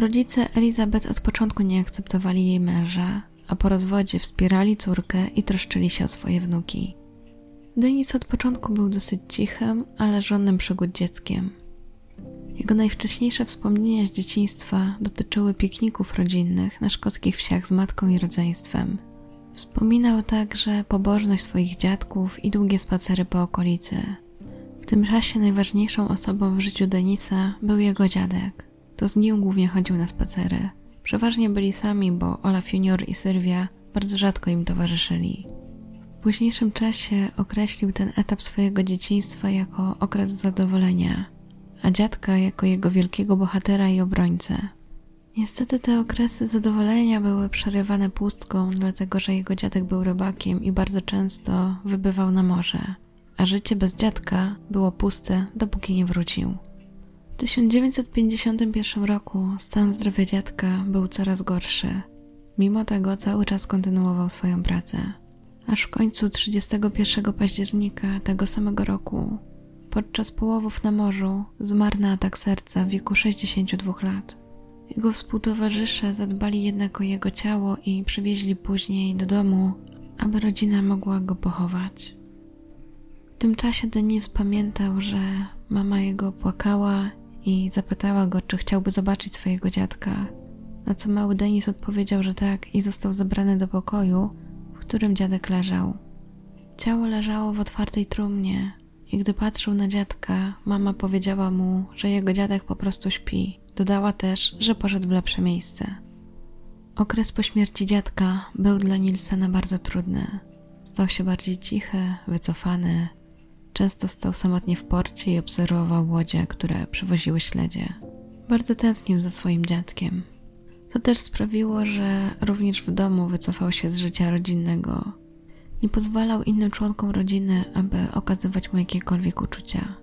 Speaker 1: Rodzice Elizabeth od początku nie akceptowali jej męża, a po rozwodzie wspierali córkę i troszczyli się o swoje wnuki. Denis od początku był dosyć cichym, ale żonnym przygód dzieckiem. Jego najwcześniejsze wspomnienia z dzieciństwa dotyczyły pikników rodzinnych na szkockich wsiach z matką i rodzeństwem – Wspominał także pobożność swoich dziadków i długie spacery po okolicy. W tym czasie najważniejszą osobą w życiu Denisa był jego dziadek. To z nim głównie chodził na spacery. Przeważnie byli sami, bo Olaf Junior i Sylwia bardzo rzadko im towarzyszyli. W późniejszym czasie określił ten etap swojego dzieciństwa jako okres zadowolenia. a dziadka jako jego wielkiego bohatera i obrońcę. Niestety te okresy zadowolenia były przerywane pustką, dlatego że jego dziadek był rybakiem i bardzo często wybywał na morze, a życie bez dziadka było puste, dopóki nie wrócił. W 1951 roku stan zdrowia dziadka był coraz gorszy. Mimo tego cały czas kontynuował swoją pracę. Aż w końcu 31 października tego samego roku, podczas połowów na morzu, zmarł na atak serca w wieku 62 lat. Jego współtowarzysze zadbali jednak o jego ciało i przywieźli później do domu, aby rodzina mogła go pochować. W tym czasie Denis pamiętał, że mama jego płakała i zapytała go, czy chciałby zobaczyć swojego dziadka. Na co mały Denis odpowiedział, że tak i został zabrany do pokoju, w którym dziadek leżał. Ciało leżało w otwartej trumnie i gdy patrzył na dziadka, mama powiedziała mu, że jego dziadek po prostu śpi. Dodała też, że poszedł w lepsze miejsce. Okres po śmierci dziadka był dla Nilsena bardzo trudny. Stał się bardziej cichy, wycofany. Często stał samotnie w porcie i obserwował łodzie, które przewoziły śledzie. Bardzo tęsknił za swoim dziadkiem. To też sprawiło, że również w domu wycofał się z życia rodzinnego. Nie pozwalał innym członkom rodziny, aby okazywać mu jakiekolwiek uczucia.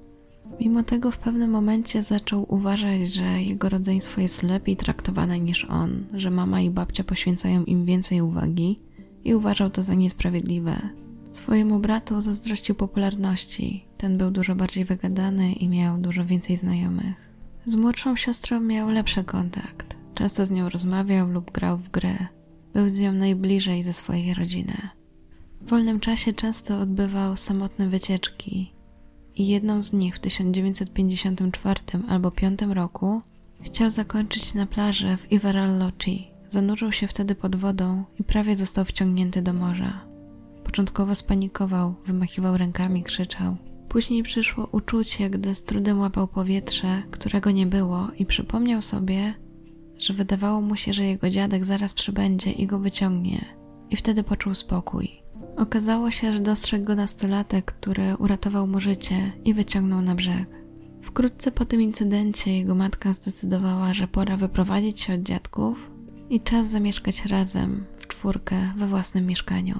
Speaker 1: Mimo tego w pewnym momencie zaczął uważać, że jego rodzeństwo jest lepiej traktowane niż on, że mama i babcia poświęcają im więcej uwagi i uważał to za niesprawiedliwe. Swojemu bratu zazdrościł popularności. Ten był dużo bardziej wygadany i miał dużo więcej znajomych. Z młodszą siostrą miał lepszy kontakt. Często z nią rozmawiał lub grał w grę. Był z nią najbliżej ze swojej rodziny. W wolnym czasie często odbywał samotne wycieczki, i jedną z nich w 1954 albo 5 roku chciał zakończyć na plaży w Ivaralloci. Zanurzył się wtedy pod wodą i prawie został wciągnięty do morza. Początkowo spanikował, wymachiwał rękami, krzyczał. Później przyszło uczucie, gdy z trudem łapał powietrze, którego nie było, i przypomniał sobie, że wydawało mu się, że jego dziadek zaraz przybędzie i go wyciągnie, i wtedy poczuł spokój. Okazało się, że dostrzegł go nastolatek, który uratował mu życie i wyciągnął na brzeg. Wkrótce po tym incydencie jego matka zdecydowała, że pora wyprowadzić się od dziadków i czas zamieszkać razem, w czwórkę, we własnym mieszkaniu.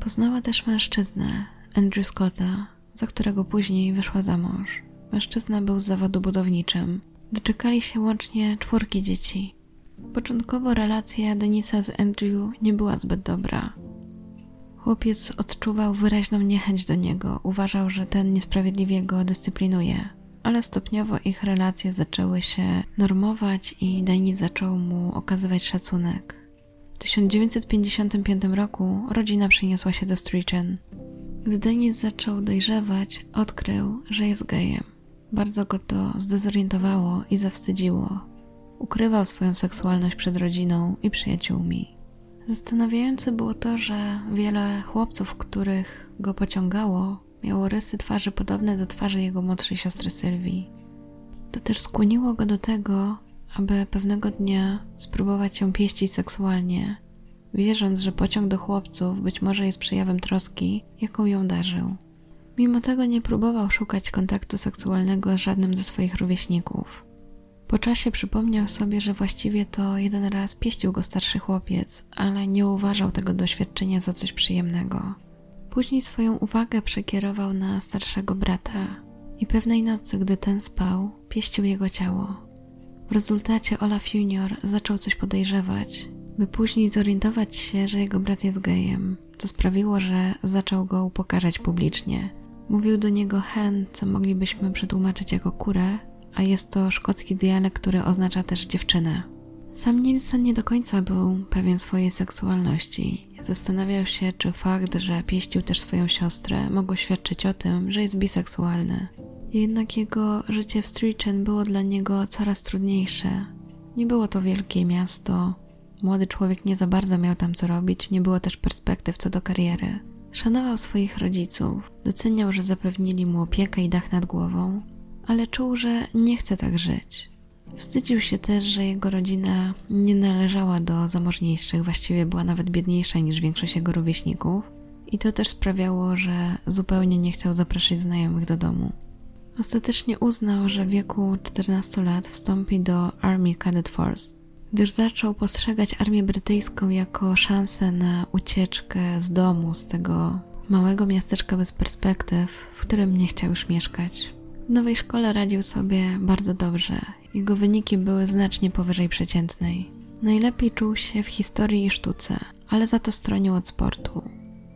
Speaker 1: Poznała też mężczyznę, Andrew Scotta, za którego później wyszła za mąż. Mężczyzna był z zawodu budowniczym. Doczekali się łącznie czwórki dzieci. Początkowo relacja Denisa z Andrew nie była zbyt dobra. Chłopiec odczuwał wyraźną niechęć do niego, uważał, że ten niesprawiedliwie go dyscyplinuje. Ale stopniowo ich relacje zaczęły się normować i Denis zaczął mu okazywać szacunek. W 1955 roku rodzina przeniosła się do Strichen. Gdy Denis zaczął dojrzewać, odkrył, że jest gejem. Bardzo go to zdezorientowało i zawstydziło. Ukrywał swoją seksualność przed rodziną i przyjaciółmi. Zastanawiające było to, że wiele chłopców, których go pociągało, miało rysy twarzy podobne do twarzy jego młodszej siostry Sylwii. To też skłoniło go do tego, aby pewnego dnia spróbować ją pieścić seksualnie, wierząc, że pociąg do chłopców być może jest przejawem troski, jaką ją darzył. Mimo tego nie próbował szukać kontaktu seksualnego z żadnym ze swoich rówieśników. Po czasie przypomniał sobie, że właściwie to jeden raz pieścił go starszy chłopiec, ale nie uważał tego doświadczenia za coś przyjemnego. Później swoją uwagę przekierował na starszego brata i pewnej nocy, gdy ten spał, pieścił jego ciało. W rezultacie Olaf Junior zaczął coś podejrzewać, by później zorientować się, że jego brat jest gejem. To sprawiło, że zaczął go upokarzać publicznie. Mówił do niego hen, co moglibyśmy przetłumaczyć jako kurę, a jest to szkocki dialekt, który oznacza też dziewczynę. Sam Nielsen nie do końca był pewien swojej seksualności. Zastanawiał się, czy fakt, że pieścił też swoją siostrę, mogło świadczyć o tym, że jest biseksualny. Jednak jego życie w Strichen było dla niego coraz trudniejsze. Nie było to wielkie miasto, młody człowiek nie za bardzo miał tam co robić, nie było też perspektyw co do kariery. Szanował swoich rodziców, doceniał, że zapewnili mu opiekę i dach nad głową, ale czuł, że nie chce tak żyć. Wstydził się też, że jego rodzina nie należała do zamożniejszych, właściwie była nawet biedniejsza niż większość jego rówieśników, i to też sprawiało, że zupełnie nie chciał zapraszać znajomych do domu. Ostatecznie uznał, że w wieku 14 lat wstąpi do Army Cadet Force, gdyż zaczął postrzegać armię brytyjską jako szansę na ucieczkę z domu, z tego małego miasteczka bez perspektyw, w którym nie chciał już mieszkać. W nowej szkole radził sobie bardzo dobrze. Jego wyniki były znacznie powyżej przeciętnej. Najlepiej czuł się w historii i sztuce, ale za to stronił od sportu.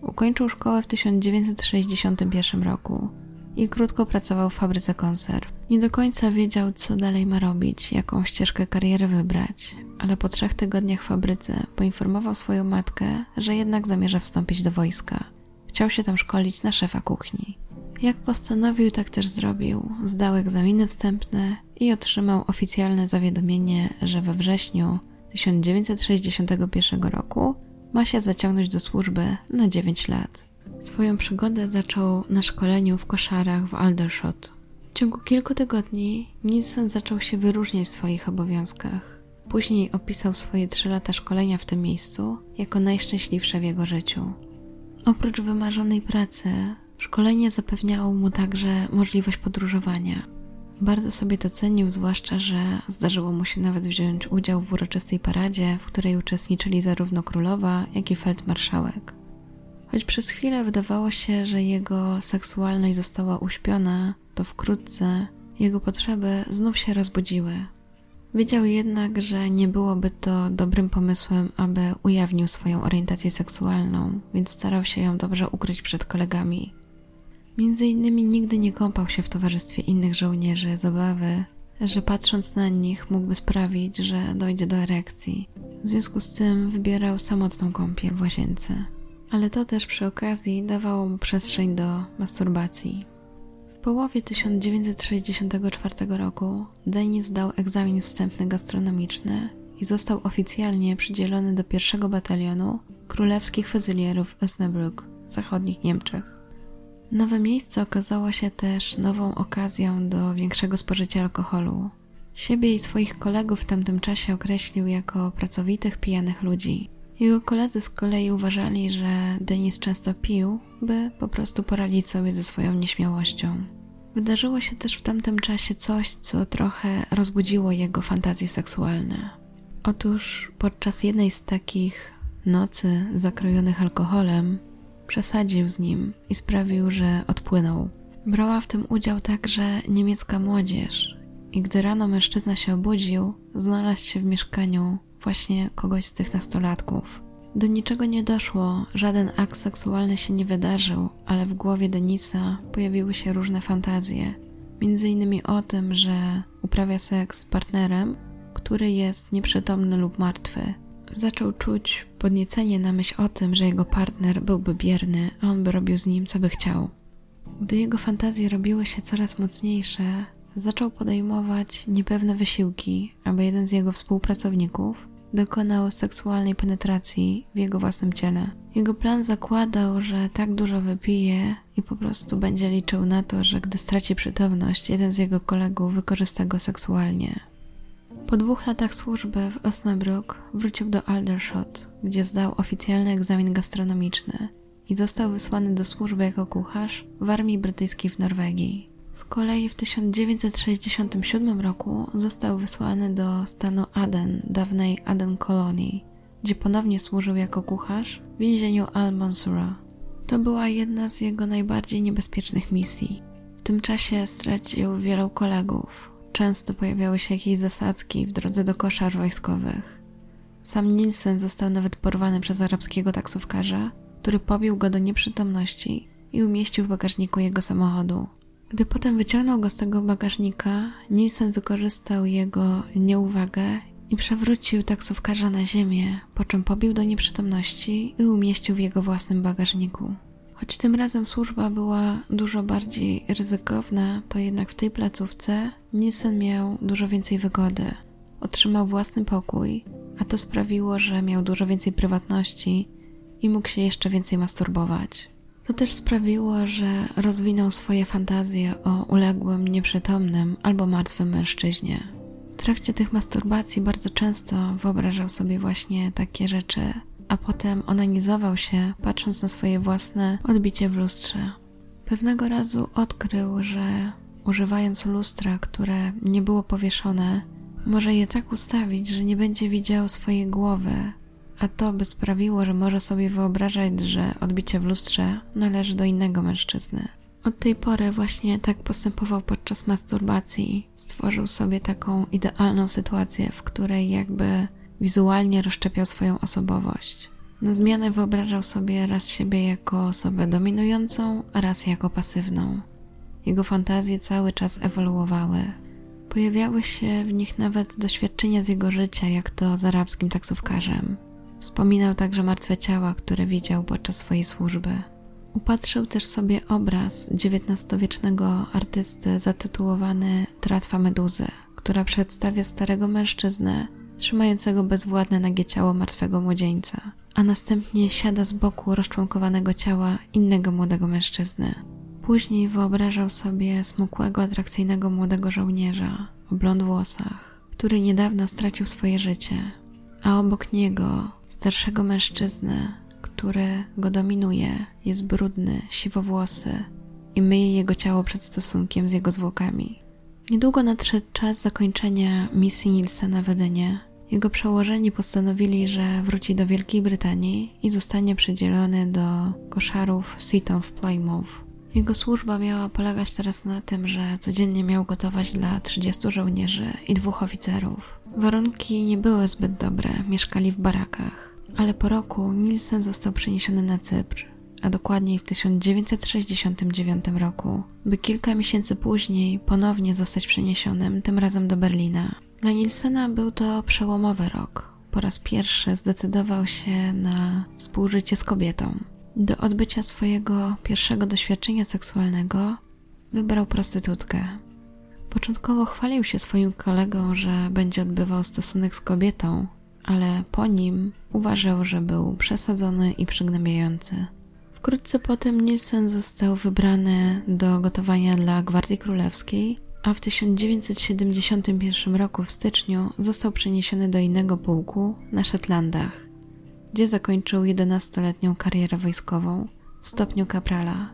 Speaker 1: Ukończył szkołę w 1961 roku i krótko pracował w fabryce konserw. Nie do końca wiedział, co dalej ma robić, jaką ścieżkę kariery wybrać, ale po trzech tygodniach w fabryce poinformował swoją matkę, że jednak zamierza wstąpić do wojska. Chciał się tam szkolić na szefa kuchni. Jak postanowił, tak też zrobił. Zdał egzaminy wstępne i otrzymał oficjalne zawiadomienie, że we wrześniu 1961 roku ma się zaciągnąć do służby na 9 lat. Swoją przygodę zaczął na szkoleniu w koszarach w Aldershot. W ciągu kilku tygodni Nielsen zaczął się wyróżniać w swoich obowiązkach. Później opisał swoje trzy lata szkolenia w tym miejscu jako najszczęśliwsze w jego życiu. Oprócz wymarzonej pracy, szkolenie zapewniało mu także możliwość podróżowania. Bardzo sobie to cenił, zwłaszcza, że zdarzyło mu się nawet wziąć udział w uroczystej paradzie, w której uczestniczyli zarówno królowa, jak i feldmarszałek. Choć przez chwilę wydawało się, że jego seksualność została uśpiona, to wkrótce jego potrzeby znów się rozbudziły. Wiedział jednak, że nie byłoby to dobrym pomysłem, aby ujawnił swoją orientację seksualną, więc starał się ją dobrze ukryć przed kolegami. Między innymi nigdy nie kąpał się w towarzystwie innych żołnierzy z obawy, że patrząc na nich mógłby sprawić, że dojdzie do erekcji. W związku z tym wybierał samotną kąpiel w łazience. Ale to też przy okazji dawało mu przestrzeń do masturbacji. W połowie 1964 roku Denis zdał egzamin wstępny gastronomiczny i został oficjalnie przydzielony do pierwszego batalionu królewskich fezylierów Osnabrück w zachodnich Niemczech. Nowe miejsce okazało się też nową okazją do większego spożycia alkoholu. Siebie i swoich kolegów w tamtym czasie określił jako pracowitych, pijanych ludzi. Jego koledzy z kolei uważali, że Denis często pił, by po prostu poradzić sobie ze swoją nieśmiałością. Wydarzyło się też w tamtym czasie coś, co trochę rozbudziło jego fantazje seksualne. Otóż podczas jednej z takich nocy zakrojonych alkoholem, przesadził z nim i sprawił, że odpłynął. Brała w tym udział także niemiecka młodzież, i gdy rano mężczyzna się obudził, znalazł się w mieszkaniu właśnie kogoś z tych nastolatków. Do niczego nie doszło, żaden akt seksualny się nie wydarzył, ale w głowie Denisa pojawiły się różne fantazje. Między innymi o tym, że uprawia seks z partnerem, który jest nieprzytomny lub martwy. Zaczął czuć podniecenie na myśl o tym, że jego partner byłby bierny, a on by robił z nim co by chciał. Gdy jego fantazje robiły się coraz mocniejsze, zaczął podejmować niepewne wysiłki, aby jeden z jego współpracowników dokonał seksualnej penetracji w jego własnym ciele. Jego plan zakładał, że tak dużo wypije i po prostu będzie liczył na to, że gdy straci przytomność, jeden z jego kolegów wykorzysta go seksualnie. Po dwóch latach służby w Osnabrück wrócił do Aldershot, gdzie zdał oficjalny egzamin gastronomiczny i został wysłany do służby jako kucharz w armii brytyjskiej w Norwegii. Z kolei w 1967 roku został wysłany do stanu Aden, dawnej Aden Kolonii, gdzie ponownie służył jako kucharz w więzieniu Al-Mansura. To była jedna z jego najbardziej niebezpiecznych misji. W tym czasie stracił wielu kolegów. Często pojawiały się jakieś zasadzki w drodze do koszar wojskowych. Sam Nielsen został nawet porwany przez arabskiego taksówkarza, który pobił go do nieprzytomności i umieścił w bagażniku jego samochodu. Gdy potem wyciągnął go z tego bagażnika, Nielsen wykorzystał jego nieuwagę i przewrócił taksówkarza na ziemię, po czym pobił do nieprzytomności i umieścił w jego własnym bagażniku. Choć tym razem służba była dużo bardziej ryzykowna, to jednak w tej placówce Nielsen miał dużo więcej wygody. Otrzymał własny pokój, a to sprawiło, że miał dużo więcej prywatności i mógł się jeszcze więcej masturbować. To też sprawiło, że rozwinął swoje fantazje o uległym, nieprzytomnym albo martwym mężczyźnie. W trakcie tych masturbacji bardzo często wyobrażał sobie właśnie takie rzeczy, a potem onanizował się, patrząc na swoje własne odbicie w lustrze. Pewnego razu odkrył, że używając lustra, które nie było powieszone, może je tak ustawić, że nie będzie widział swojej głowy, a to by sprawiło, że może sobie wyobrażać, że odbicie w lustrze należy do innego mężczyzny. Od tej pory właśnie tak postępował podczas masturbacji. Stworzył sobie taką idealną sytuację, w której jakby wizualnie rozszczepiał swoją osobowość. Na zmianę wyobrażał sobie raz siebie jako osobę dominującą, a raz jako pasywną. Jego fantazje cały czas ewoluowały. Pojawiały się w nich nawet doświadczenia z jego życia, jak to z arabskim taksówkarzem. Wspominał także martwe ciała, które widział podczas swojej służby. Upatrzył też sobie obraz XIX-wiecznego artysty zatytułowany Tratwa Meduzy, która przedstawia starego mężczyznę trzymającego bezwładne nagie ciało martwego młodzieńca, a następnie siada z boku rozczłonkowanego ciała innego młodego mężczyzny. Później wyobrażał sobie smukłego, atrakcyjnego młodego żołnierza o blond włosach, który niedawno stracił swoje życie, a obok niego starszego mężczyznę, który go dominuje, jest brudny, siwowłosy i myje jego ciało przed stosunkiem z jego zwłokami. Niedługo nadszedł czas zakończenia misji Nielsena w Edynie. Jego przełożeni postanowili, że wróci do Wielkiej Brytanii i zostanie przydzielony do koszarów Seaton w Plymouth. Jego służba miała polegać teraz na tym, że codziennie miał gotować dla 30 żołnierzy i dwóch oficerów. Warunki nie były zbyt dobre, mieszkali w barakach, ale po roku Nielsen został przeniesiony na Cypr, a dokładniej w 1969 roku, by kilka miesięcy później ponownie zostać przeniesionym, tym razem do Berlina. Dla Nielsena był to przełomowy rok. Po raz pierwszy zdecydował się na współżycie z kobietą. Do odbycia swojego pierwszego doświadczenia seksualnego wybrał prostytutkę. Początkowo chwalił się swoim kolegą, że będzie odbywał stosunek z kobietą, ale po nim uważał, że był przesadzony i przygnębiający. Wkrótce potem Nielsen został wybrany do gotowania dla Gwardii Królewskiej, a w 1971 roku w styczniu został przeniesiony do innego pułku na Szetlandach, gdzie zakończył 11-letnią karierę wojskową w stopniu kaprala.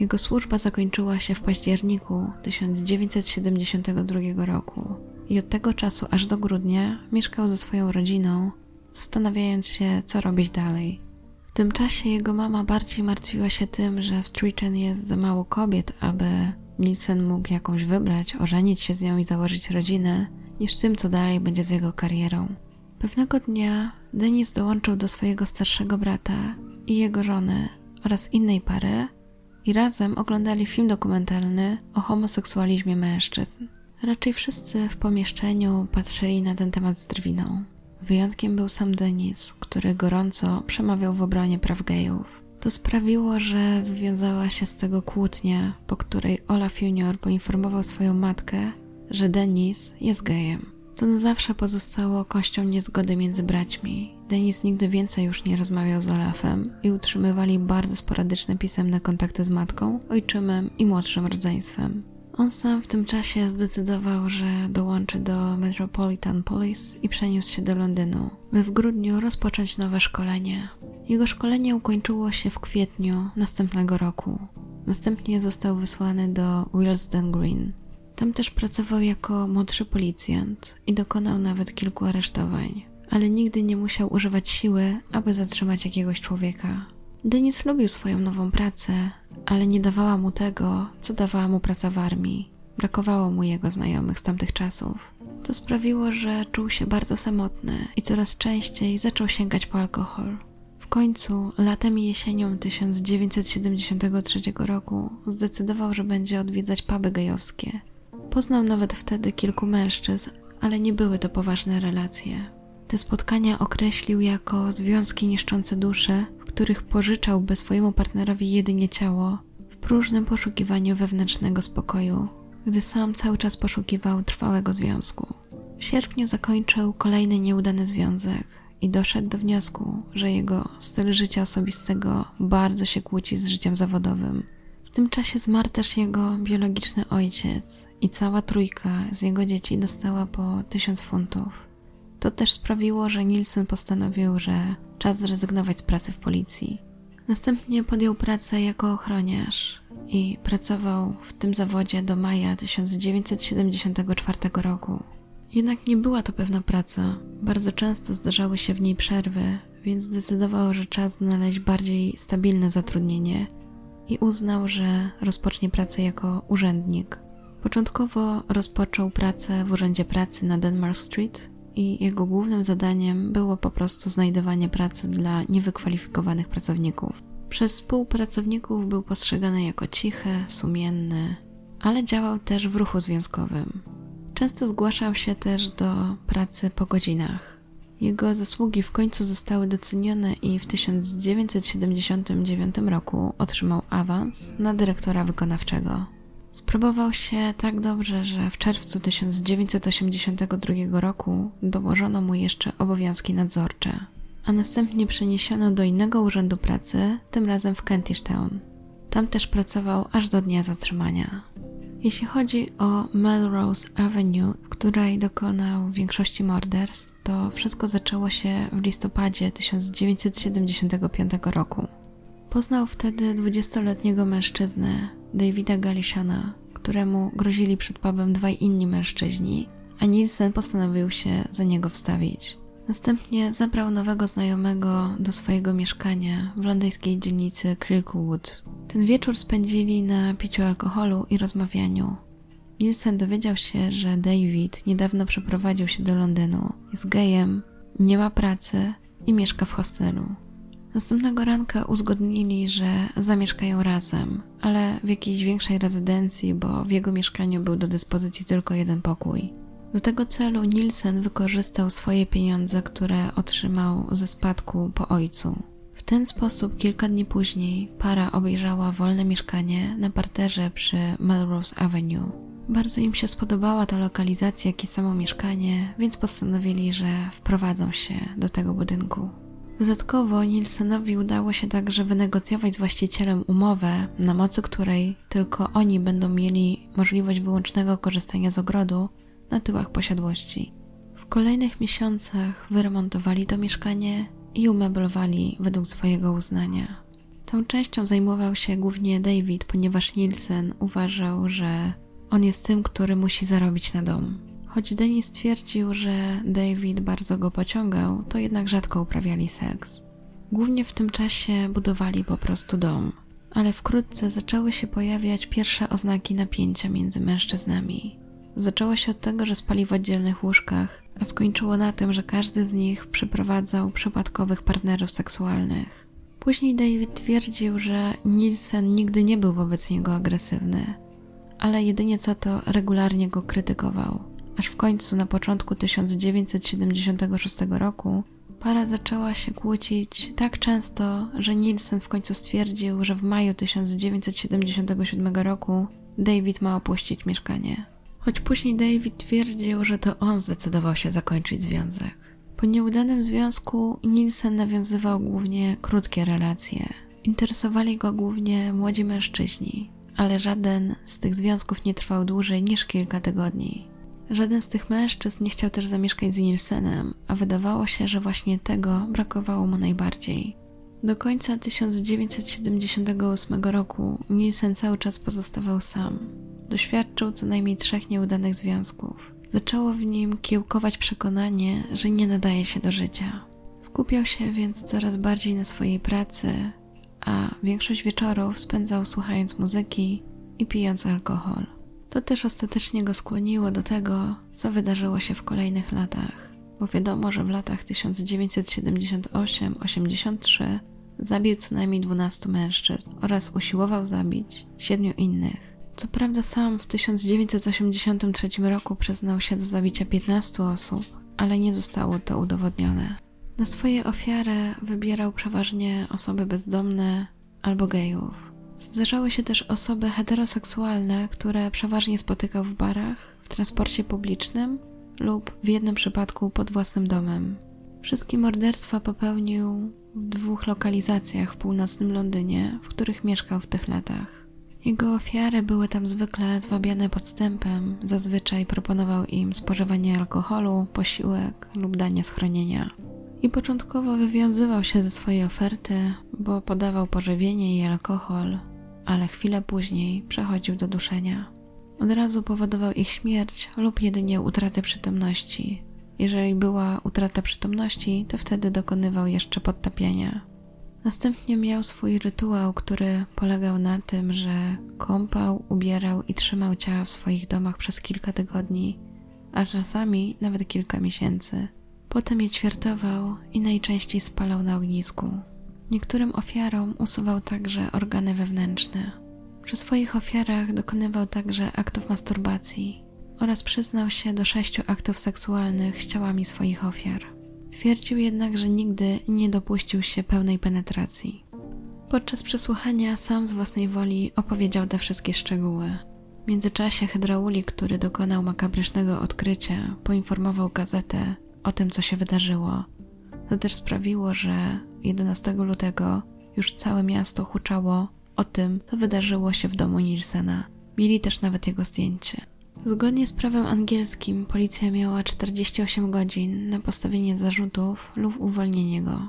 Speaker 1: Jego służba zakończyła się w październiku 1972 roku i od tego czasu aż do grudnia mieszkał ze swoją rodziną, zastanawiając się, co robić dalej. W tym czasie jego mama bardziej martwiła się tym, że w Streeten jest za mało kobiet, aby Nielsen mógł jakąś wybrać, ożenić się z nią i założyć rodzinę, niż tym, co dalej będzie z jego karierą. Pewnego dnia Denis dołączył do swojego starszego brata i jego żony oraz innej pary i razem oglądali film dokumentalny o homoseksualizmie mężczyzn. Raczej wszyscy w pomieszczeniu patrzyli na ten temat z drwiną. Wyjątkiem był sam Denis, który gorąco przemawiał w obronie praw gejów. To sprawiło, że wywiązała się z tego kłótnia, po której Olaf Junior poinformował swoją matkę, że Denis jest gejem. To na zawsze pozostało kością niezgody między braćmi. Denis nigdy więcej już nie rozmawiał z Olafem i utrzymywali bardzo sporadyczne pisemne kontakty z matką, ojczymem i młodszym rodzeństwem. On sam w tym czasie zdecydował, że dołączy do Metropolitan Police i przeniósł się do Londynu, by w grudniu rozpocząć nowe szkolenie. Jego szkolenie ukończyło się w kwietniu następnego roku. Następnie został wysłany do Willesden Green. Tam też pracował jako młodszy policjant i dokonał nawet kilku aresztowań, ale nigdy nie musiał używać siły, aby zatrzymać jakiegoś człowieka. Denis lubił swoją nową pracę, ale nie dawała mu tego, co dawała mu praca w armii. Brakowało mu jego znajomych z tamtych czasów. To sprawiło, że czuł się bardzo samotny i coraz częściej zaczął sięgać po alkohol. W końcu, latem i jesienią 1973 roku, zdecydował, że będzie odwiedzać puby gejowskie. Poznał nawet wtedy kilku mężczyzn, ale nie były to poważne relacje. Te spotkania określił jako związki niszczące dusze, których pożyczałby swojemu partnerowi jedynie ciało, w próżnym poszukiwaniu wewnętrznego spokoju, gdy sam cały czas poszukiwał trwałego związku. W sierpniu zakończył kolejny nieudany związek i doszedł do wniosku, że jego styl życia osobistego bardzo się kłóci z życiem zawodowym. Tym czasie zmarł też jego biologiczny ojciec i cała trójka z jego dzieci dostała po tysiąc funtów. To też sprawiło, że Nielsen postanowił, że czas zrezygnować z pracy w policji. Następnie podjął pracę jako ochroniarz i pracował w tym zawodzie do maja 1974 roku. Jednak nie była to pewna praca. Bardzo często zdarzały się w niej przerwy, więc zdecydował, że czas znaleźć bardziej stabilne zatrudnienie i uznał, że rozpocznie pracę jako urzędnik. Początkowo rozpoczął pracę w Urzędzie Pracy na Denmark Street i jego głównym zadaniem było po prostu znajdowanie pracy dla niewykwalifikowanych pracowników. Przez współpracowników był postrzegany jako cichy, sumienny, ale działał też w ruchu związkowym. Często zgłaszał się też do pracy po godzinach. Jego zasługi w końcu zostały docenione i w 1979 roku otrzymał awans na dyrektora wykonawczego. Spróbował się tak dobrze, że w czerwcu 1982 roku dołożono mu jeszcze obowiązki nadzorcze, a następnie przeniesiono do innego urzędu pracy, tym razem w Kentish Town. Tam też pracował aż do dnia zatrzymania. Jeśli chodzi o Melrose Avenue, w której dokonał większości morderstw, to wszystko zaczęło się w listopadzie 1975 roku. Poznał wtedy 20-letniego mężczyznę, Davida Galishana, któremu grozili przed pubem dwaj inni mężczyźni, a Nielsen postanowił się za niego wstawić. Następnie zabrał nowego znajomego do swojego mieszkania w londyńskiej dzielnicy Cricklewood. Ten wieczór spędzili na piciu alkoholu i rozmawianiu. Nielsen dowiedział się, że David niedawno przeprowadził się do Londynu, jest gejem, nie ma pracy i mieszka w hostelu. Następnego ranka uzgodnili, że zamieszkają razem, ale w jakiejś większej rezydencji, bo w jego mieszkaniu był do dyspozycji tylko jeden pokój. Do tego celu Nielsen wykorzystał swoje pieniądze, które otrzymał ze spadku po ojcu. W ten sposób kilka dni później para obejrzała wolne mieszkanie na parterze przy Melrose Avenue. Bardzo im się spodobała ta lokalizacja, jak i samo mieszkanie, więc postanowili, że wprowadzą się do tego budynku. Dodatkowo Nielsenowi udało się także wynegocjować z właścicielem umowę, na mocy której tylko oni będą mieli możliwość wyłącznego korzystania z ogrodu na tyłach posiadłości. W kolejnych miesiącach wyremontowali to mieszkanie i umeblowali według swojego uznania. Tą częścią zajmował się głównie David, ponieważ Nielsen uważał, że on jest tym, który musi zarobić na dom. Choć Denis twierdził, że David bardzo go pociągał, to jednak rzadko uprawiali seks. Głównie w tym czasie budowali po prostu dom, ale wkrótce zaczęły się pojawiać pierwsze oznaki napięcia między mężczyznami. Zaczęło się od tego, że spali w oddzielnych łóżkach, a skończyło na tym, że każdy z nich przyprowadzał przypadkowych partnerów seksualnych. Później David twierdził, że Nielsen nigdy nie był wobec niego agresywny, ale jedynie co to regularnie go krytykował aż w końcu na początku 1976 roku para zaczęła się kłócić tak często, że Nielsen w końcu stwierdził, że w maju 1977 roku David ma opuścić mieszkanie. Choć później David twierdził, że to on zdecydował się zakończyć związek. Po nieudanym związku Nielsen nawiązywał głównie krótkie relacje. Interesowali go głównie młodzi mężczyźni, ale żaden z tych związków nie trwał dłużej niż kilka tygodni. Żaden z tych mężczyzn nie chciał też zamieszkać z Nielsenem, a wydawało się, że właśnie tego brakowało mu najbardziej. Do końca 1978 roku Nielsen cały czas pozostawał sam. Doświadczył co najmniej trzech nieudanych związków. Zaczęło w nim kiełkować przekonanie, że nie nadaje się do życia. Skupiał się więc coraz bardziej na swojej pracy, a większość wieczorów spędzał słuchając muzyki i pijąc alkohol. To też ostatecznie go skłoniło do tego, co wydarzyło się w kolejnych latach, bo wiadomo, że w latach 1978-83 zabił co najmniej 12 mężczyzn oraz usiłował zabić siedmiu innych. Co prawda sam w 1983 roku przyznał się do zabicia 15 osób, ale nie zostało to udowodnione. Na swoje ofiary wybierał przeważnie osoby bezdomne albo gejów. Zdarzały się też osoby heteroseksualne, które przeważnie spotykał w barach, w transporcie publicznym lub w jednym przypadku pod własnym domem. Wszystkie morderstwa popełnił w dwóch lokalizacjach w północnym Londynie, w których mieszkał w tych latach. Jego ofiary były tam zwykle zwabiane podstępem, zazwyczaj proponował im spożywanie alkoholu, posiłek lub danie schronienia. I początkowo wywiązywał się ze swojej oferty, bo podawał pożywienie i alkohol, ale chwilę później przechodził do duszenia. Od razu powodował ich śmierć lub jedynie utratę przytomności. Jeżeli była utrata przytomności, to wtedy dokonywał jeszcze podtapiania. Następnie miał swój rytuał, który polegał na tym, że kąpał, ubierał i trzymał ciała w swoich domach przez kilka tygodni, a czasami nawet kilka miesięcy. Potem je ćwiertował i najczęściej spalał na ognisku. Niektórym ofiarom usuwał także organy wewnętrzne. Przy swoich ofiarach dokonywał także aktów masturbacji oraz przyznał się do sześciu aktów seksualnych z ciałami swoich ofiar. Twierdził jednak, że nigdy nie dopuścił się pełnej penetracji. Podczas przesłuchania sam z własnej woli opowiedział te wszystkie szczegóły. W międzyczasie hydraulik, który dokonał makabrycznego odkrycia, poinformował gazetę o tym, co się wydarzyło. To też sprawiło, że 11 lutego już całe miasto huczało o tym, co wydarzyło się w domu Nilsena. Mieli też nawet jego zdjęcie. Zgodnie z prawem angielskim policja miała 48 godzin na postawienie zarzutów lub uwolnienie go.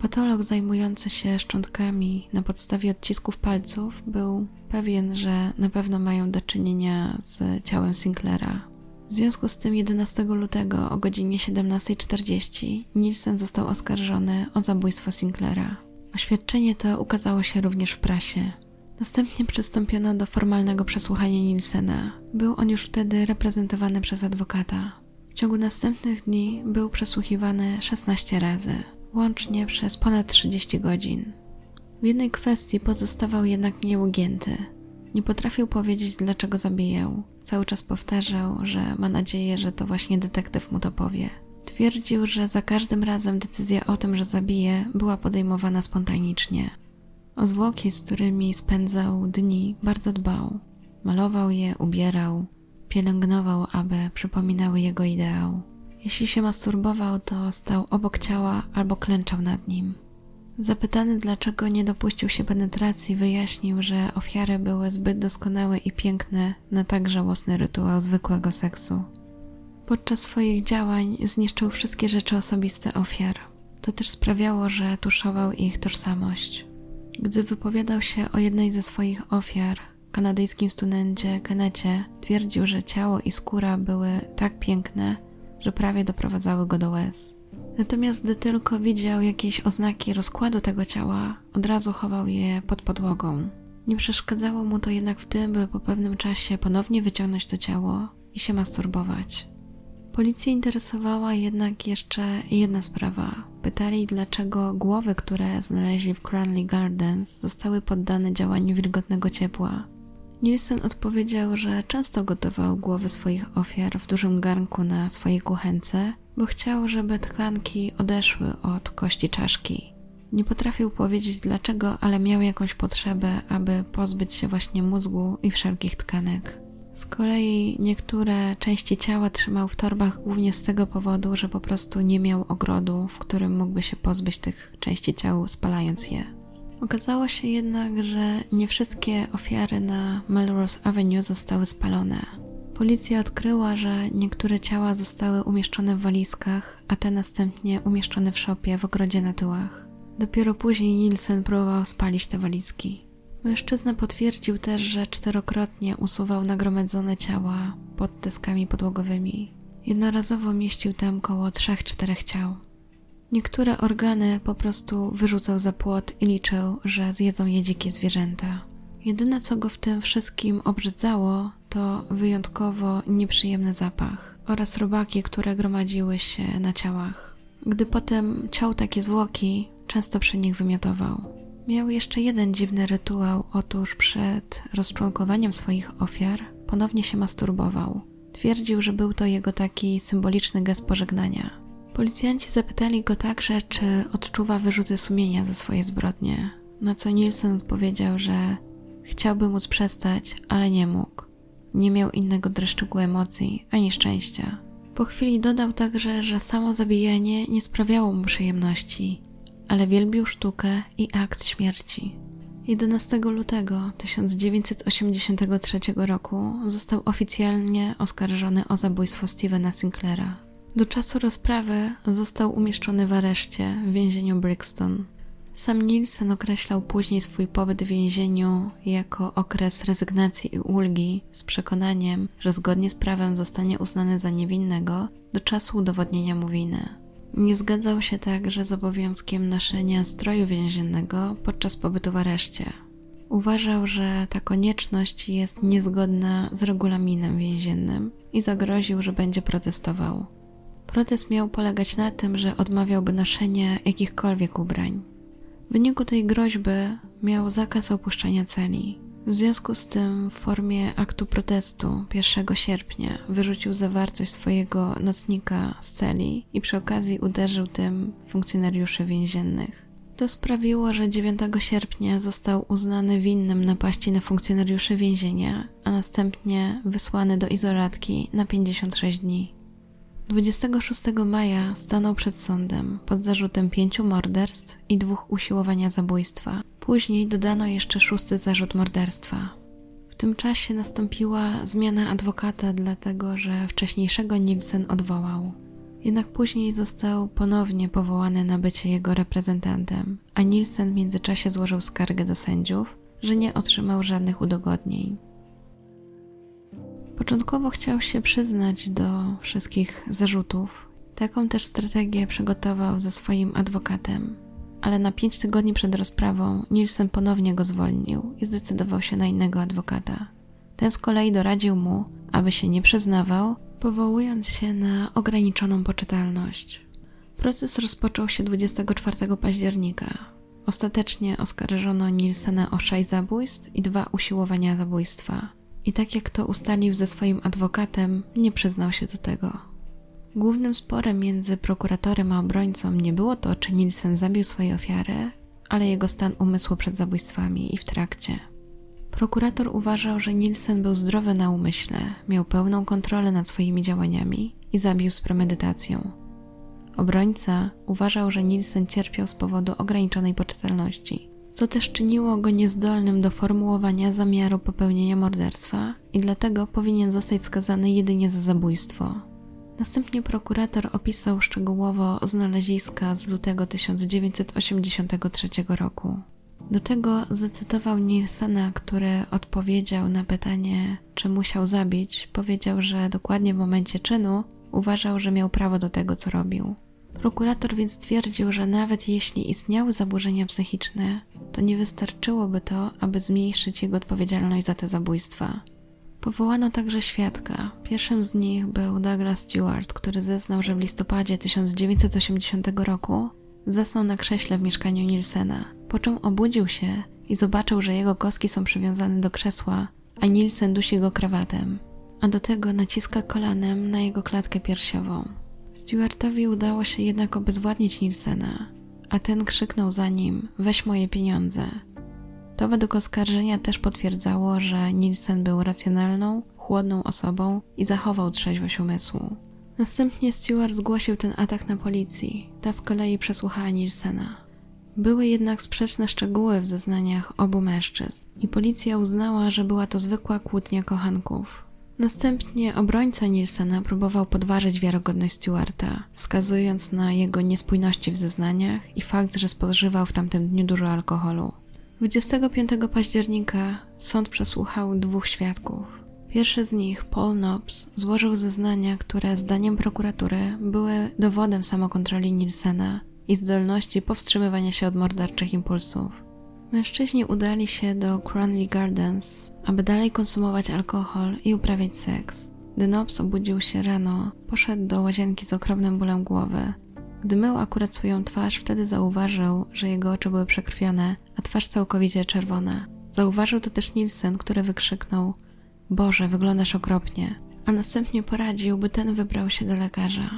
Speaker 1: Patolog zajmujący się szczątkami na podstawie odcisków palców był pewien, że na pewno mają do czynienia z ciałem Sinclaira. W związku z tym 11 lutego o godzinie 17.40 Nielsen został oskarżony o zabójstwo Sinclaira. Oświadczenie to ukazało się również w prasie. Następnie przystąpiono do formalnego przesłuchania Nielsena. Był on już wtedy reprezentowany przez adwokata. W ciągu następnych dni był przesłuchiwany 16 razy, łącznie przez ponad 30 godzin. W jednej kwestii pozostawał jednak nieugięty. Nie potrafił powiedzieć, dlaczego zabijał. Cały czas powtarzał, że ma nadzieję, że to właśnie detektyw mu to powie. Twierdził, że za każdym razem decyzja o tym, że zabije, była podejmowana spontanicznie. O zwłoki, z którymi spędzał dni, bardzo dbał. Malował je, ubierał, pielęgnował, aby przypominały jego ideał. Jeśli się masturbował, to stał obok ciała albo klęczał nad nim. Zapytany, dlaczego nie dopuścił się penetracji, wyjaśnił, że ofiary były zbyt doskonałe i piękne na tak żałosny rytuał zwykłego seksu. Podczas swoich działań zniszczył wszystkie rzeczy osobiste ofiar. To też sprawiało, że tuszował ich tożsamość. Gdy wypowiadał się o jednej ze swoich ofiar, kanadyjskim studencie Kenecie, twierdził, że ciało i skóra były tak piękne, że prawie doprowadzały go do łez. Natomiast gdy tylko widział jakieś oznaki rozkładu tego ciała, od razu chował je pod podłogą. Nie przeszkadzało mu to jednak w tym, by po pewnym czasie ponownie wyciągnąć to ciało i się masturbować. Policję interesowała jednak jeszcze jedna sprawa. Pytali, dlaczego głowy, które znaleźli w Cranley Gardens, zostały poddane działaniu wilgotnego ciepła. Nielsen odpowiedział, że często gotował głowy swoich ofiar w dużym garnku na swojej kuchence, bo chciał, żeby tkanki odeszły od kości czaszki. Nie potrafił powiedzieć dlaczego, ale miał jakąś potrzebę, aby pozbyć się właśnie mózgu i wszelkich tkanek. Z kolei niektóre części ciała trzymał w torbach głównie z tego powodu, że po prostu nie miał ogrodu, w którym mógłby się pozbyć tych części ciał, spalając je. Okazało się jednak, że nie wszystkie ofiary na Melrose Avenue zostały spalone. Policja odkryła, że niektóre ciała zostały umieszczone w walizkach, a te następnie umieszczone w szopie w ogrodzie na tyłach. Dopiero później Nielsen próbował spalić te walizki. Mężczyzna potwierdził też, że czterokrotnie usuwał nagromadzone ciała pod deskami podłogowymi. Jednorazowo mieścił tam trzech, czterech ciał. Niektóre organy po prostu wyrzucał za płot i liczył, że zjedzą je dzikie zwierzęta. Jedyne, co go w tym wszystkim obrzydzało, to wyjątkowo nieprzyjemny zapach oraz robaki, które gromadziły się na ciałach. Gdy potem ciął takie zwłoki, często przy nich wymiotował. Miał jeszcze jeden dziwny rytuał, otóż przed rozczłonkowaniem swoich ofiar ponownie się masturbował. Twierdził, że był to jego taki symboliczny gest pożegnania. Policjanci zapytali go także, czy odczuwa wyrzuty sumienia za swoje zbrodnie, na co Nielsen odpowiedział, że chciałby móc przestać, ale nie mógł. Nie miał innego dreszczyku emocji ani szczęścia. Po chwili dodał także, że samo zabijanie nie sprawiało mu przyjemności, ale wielbił sztukę i akt śmierci. 11 lutego 1983 roku został oficjalnie oskarżony o zabójstwo Stevena Sinclaira. Do czasu rozprawy został umieszczony w areszcie w więzieniu Brixton. Sam Nielsen określał później swój pobyt w więzieniu jako okres rezygnacji i ulgi z przekonaniem, że zgodnie z prawem zostanie uznany za niewinnego do czasu udowodnienia mu winy. Nie zgadzał się także z obowiązkiem noszenia stroju więziennego podczas pobytu w areszcie. Uważał, że ta konieczność jest niezgodna z regulaminem więziennym i zagroził, że będzie protestował. Protest miał polegać na tym, że odmawiałby noszenia jakichkolwiek ubrań. W wyniku tej groźby miał zakaz opuszczania celi. W związku z tym w formie aktu protestu 1 sierpnia wyrzucił zawartość swojego nocnika z celi i przy okazji uderzył tym funkcjonariuszy więziennych. To sprawiło, że 9 sierpnia został uznany winnym napaści na funkcjonariuszy więzienia, a następnie wysłany do izolatki na 56 dni. 26 maja stanął przed sądem pod zarzutem pięciu morderstw i dwóch usiłowania zabójstwa. Później dodano jeszcze szósty zarzut morderstwa. W tym czasie nastąpiła zmiana adwokata, dlatego że wcześniejszego Nielsen odwołał. Jednak później został ponownie powołany na bycie jego reprezentantem, a Nielsen w międzyczasie złożył skargę do sędziów, że nie otrzymał żadnych udogodnień. Początkowo chciał się przyznać do wszystkich zarzutów. Taką też strategię przygotował ze swoim adwokatem, ale na pięć tygodni przed rozprawą Nielsen ponownie go zwolnił i zdecydował się na innego adwokata. Ten z kolei doradził mu, aby się nie przyznawał, powołując się na ograniczoną poczytalność. Proces rozpoczął się 24 października. Ostatecznie oskarżono Nielsena o sześć zabójstw i dwa usiłowania zabójstwa i tak jak to ustalił ze swoim adwokatem, nie przyznał się do tego. Głównym sporem między prokuratorem a obrońcą nie było to, czy Nielsen zabił swoje ofiary, ale jego stan umysłu przed zabójstwami i w trakcie. Prokurator uważał, że Nielsen był zdrowy na umyśle, miał pełną kontrolę nad swoimi działaniami i zabił z premedytacją. Obrońca uważał, że Nielsen cierpiał z powodu ograniczonej poczytalności co też czyniło go niezdolnym do formułowania zamiaru popełnienia morderstwa i dlatego powinien zostać skazany jedynie za zabójstwo. Następnie prokurator opisał szczegółowo znaleziska z lutego 1983 roku. Do tego zacytował Nielsena, który odpowiedział na pytanie, czy musiał zabić. Powiedział, że dokładnie w momencie czynu uważał, że miał prawo do tego, co robił. Prokurator więc stwierdził, że nawet jeśli istniały zaburzenia psychiczne, to nie wystarczyłoby to, aby zmniejszyć jego odpowiedzialność za te zabójstwa. Powołano także świadka. Pierwszym z nich był Douglas Stewart, który zeznał, że w listopadzie 1980 roku zasnął na krześle w mieszkaniu Nielsena, po czym obudził się i zobaczył, że jego kostki są przywiązane do krzesła, a Nielsen dusi go krawatem, a do tego naciska kolanem na jego klatkę piersiową. Stewartowi udało się jednak obezwładnić Nielsena, a ten krzyknął za nim: Weź moje pieniądze. To według oskarżenia też potwierdzało, że Nielsen był racjonalną, chłodną osobą i zachował trzeźwość umysłu. Następnie Stewart zgłosił ten atak na policji, ta z kolei przesłuchała Nielsena. Były jednak sprzeczne szczegóły w zeznaniach obu mężczyzn i policja uznała, że była to zwykła kłótnia kochanków. Następnie obrońca Nielsena próbował podważyć wiarygodność Stewarta, wskazując na jego niespójności w zeznaniach i fakt, że spożywał w tamtym dniu dużo alkoholu. 25 października sąd przesłuchał dwóch świadków. Pierwszy z nich, Paul Knobs, złożył zeznania, które zdaniem prokuratury były dowodem samokontroli Nielsena i zdolności powstrzymywania się od morderczych impulsów. Mężczyźni udali się do Cronley Gardens, aby dalej konsumować alkohol i uprawiać seks. Gdy Nobs obudził się rano, poszedł do łazienki z okropnym bólem głowy. Gdy mył akurat swoją twarz, wtedy zauważył, że jego oczy były przekrwione, a twarz całkowicie czerwona. Zauważył to też Nielsen, który wykrzyknął: Boże, wyglądasz okropnie. A następnie poradził, by ten wybrał się do lekarza.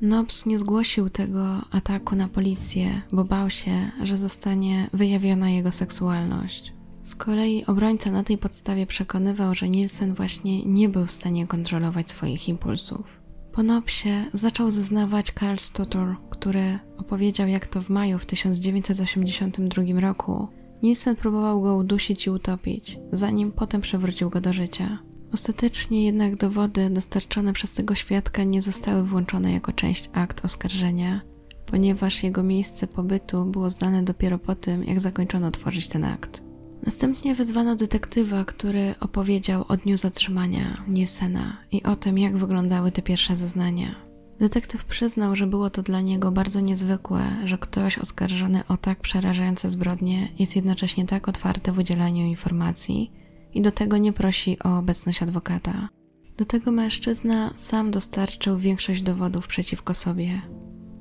Speaker 1: Nobs nie zgłosił tego ataku na policję, bo bał się, że zostanie wyjawiona jego seksualność. Z kolei obrońca na tej podstawie przekonywał, że Nielsen właśnie nie był w stanie kontrolować swoich impulsów. Po Nobsie zaczął zeznawać Karl Stutor, który opowiedział, jak to w maju w 1982 roku Nielsen próbował go udusić i utopić, zanim potem przewrócił go do życia. Ostatecznie jednak dowody dostarczone przez tego świadka nie zostały włączone jako część akt oskarżenia, ponieważ jego miejsce pobytu było znane dopiero po tym, jak zakończono tworzyć ten akt. Następnie wezwano detektywa, który opowiedział o dniu zatrzymania Nielsena i o tym, jak wyglądały te pierwsze zeznania. Detektyw przyznał, że było to dla niego bardzo niezwykłe, że ktoś oskarżony o tak przerażające zbrodnie jest jednocześnie tak otwarty w udzielaniu informacji i do tego nie prosi o obecność adwokata. Do tego mężczyzna sam dostarczył większość dowodów przeciwko sobie.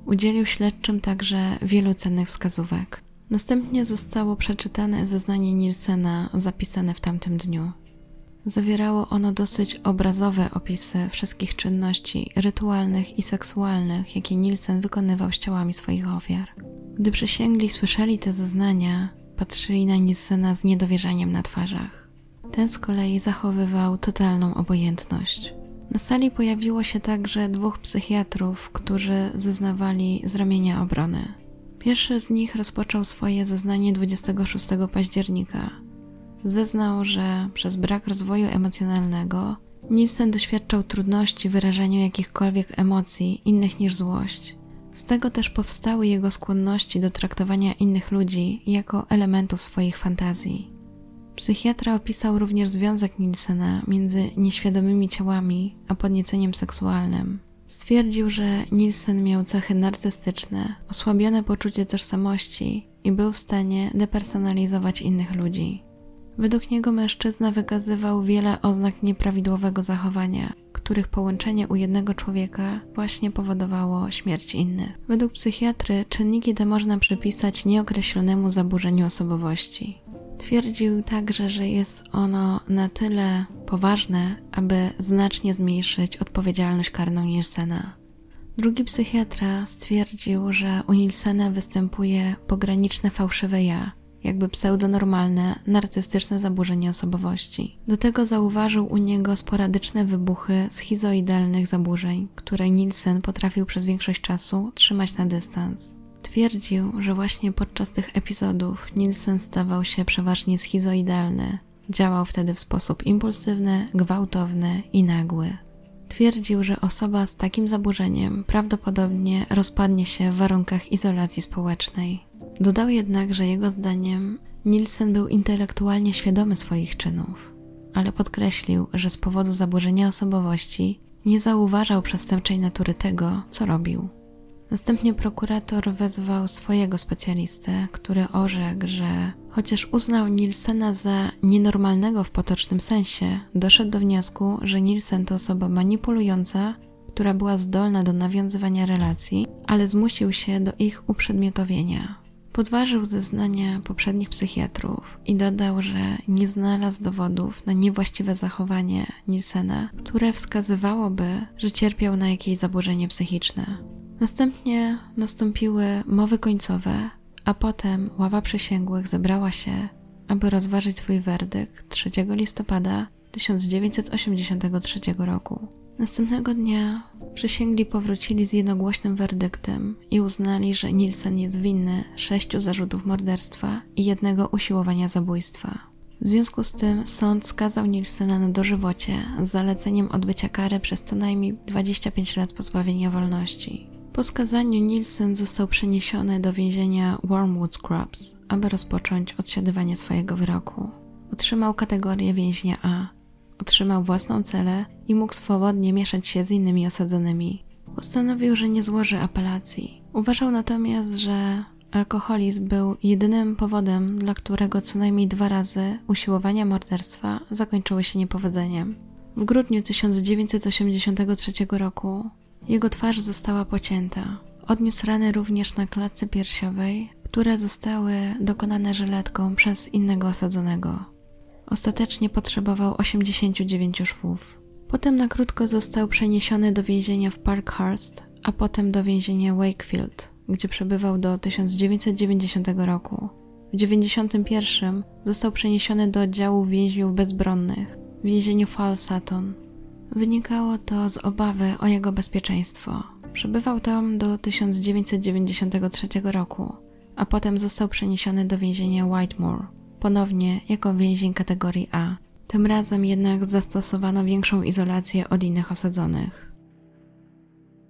Speaker 1: Udzielił śledczym także wielu cennych wskazówek. Następnie zostało przeczytane zeznanie Nielsena zapisane w tamtym dniu. Zawierało ono dosyć obrazowe opisy wszystkich czynności rytualnych i seksualnych, jakie Nielsen wykonywał z ciałami swoich ofiar. Gdy przysięgli słyszeli te zeznania, patrzyli na Nielsena z niedowierzaniem na twarzach. Ten z kolei zachowywał totalną obojętność. Na sali pojawiło się także dwóch psychiatrów, którzy zeznawali z ramienia obrony. Pierwszy z nich rozpoczął swoje zeznanie 26 października. Zeznał, że przez brak rozwoju emocjonalnego Nielsen doświadczał trudności w wyrażaniu jakichkolwiek emocji innych niż złość. Z tego też powstały jego skłonności do traktowania innych ludzi jako elementów swoich fantazji. Psychiatra opisał również związek Nielsena między nieświadomymi ciałami a podnieceniem seksualnym. Stwierdził, że Nielsen miał cechy narcystyczne, osłabione poczucie tożsamości i był w stanie depersonalizować innych ludzi. Według niego mężczyzna wykazywał wiele oznak nieprawidłowego zachowania, których połączenie u jednego człowieka właśnie powodowało śmierć innych. Według psychiatry czynniki te można przypisać nieokreślonemu zaburzeniu osobowości. Twierdził także, że jest ono na tyle poważne, aby znacznie zmniejszyć odpowiedzialność karną Nielsena. Drugi psychiatra stwierdził, że u Nielsena występuje pograniczne fałszywe ja, jakby pseudonormalne, narcystyczne zaburzenie osobowości. Do tego zauważył u niego sporadyczne wybuchy schizoidalnych zaburzeń, które Nielsen potrafił przez większość czasu trzymać na dystans. Twierdził, że właśnie podczas tych epizodów Nielsen stawał się przeważnie schizoidalny. Działał wtedy w sposób impulsywny, gwałtowny i nagły. Twierdził, że osoba z takim zaburzeniem prawdopodobnie rozpadnie się w warunkach izolacji społecznej. Dodał jednak, że jego zdaniem Nielsen był intelektualnie świadomy swoich czynów, ale podkreślił, że z powodu zaburzenia osobowości nie zauważał przestępczej natury tego, co robił. Następnie prokurator wezwał swojego specjalistę, który orzekł, że chociaż uznał Nielsena za nienormalnego w potocznym sensie, doszedł do wniosku, że Nielsen to osoba manipulująca, która była zdolna do nawiązywania relacji, ale zmusił się do ich uprzedmiotowienia. Podważył zeznania poprzednich psychiatrów i dodał, że nie znalazł dowodów na niewłaściwe zachowanie Nielsena, które wskazywałoby, że cierpiał na jakieś zaburzenie psychiczne. Następnie nastąpiły mowy końcowe, a potem ława przysięgłych zebrała się, aby rozważyć swój werdykt 3 listopada 1983 roku. Następnego dnia przysięgli powrócili z jednogłośnym werdyktem i uznali, że Nielsen jest winny sześciu zarzutów morderstwa i jednego usiłowania zabójstwa. W związku z tym sąd skazał Nielsena na dożywocie z zaleceniem odbycia kary przez co najmniej 25 lat pozbawienia wolności. Po skazaniu Nielsen został przeniesiony do więzienia Wormwood Scrubs, aby rozpocząć odsiadywanie swojego wyroku. Otrzymał kategorię więźnia A, otrzymał własną celę i mógł swobodnie mieszać się z innymi osadzonymi. Postanowił, że nie złoży apelacji. Uważał natomiast, że alkoholizm był jedynym powodem, dla którego co najmniej dwa razy usiłowania morderstwa zakończyły się niepowodzeniem. W grudniu 1983 roku jego twarz została pocięta. Odniósł rany również na klatce piersiowej, które zostały dokonane żyletką przez innego osadzonego. Ostatecznie potrzebował 89 szwów. Potem na krótko został przeniesiony do więzienia w Parkhurst, a potem do więzienia Wakefield, gdzie przebywał do 1990 roku. W 1991 został przeniesiony do oddziału więźniów bezbronnych w więzieniu Falsaton. Wynikało to z obawy o jego bezpieczeństwo. Przebywał tam do 1993 roku, a potem został przeniesiony do więzienia Whitemore, ponownie jako więzień kategorii A. Tym razem jednak zastosowano większą izolację od innych osadzonych.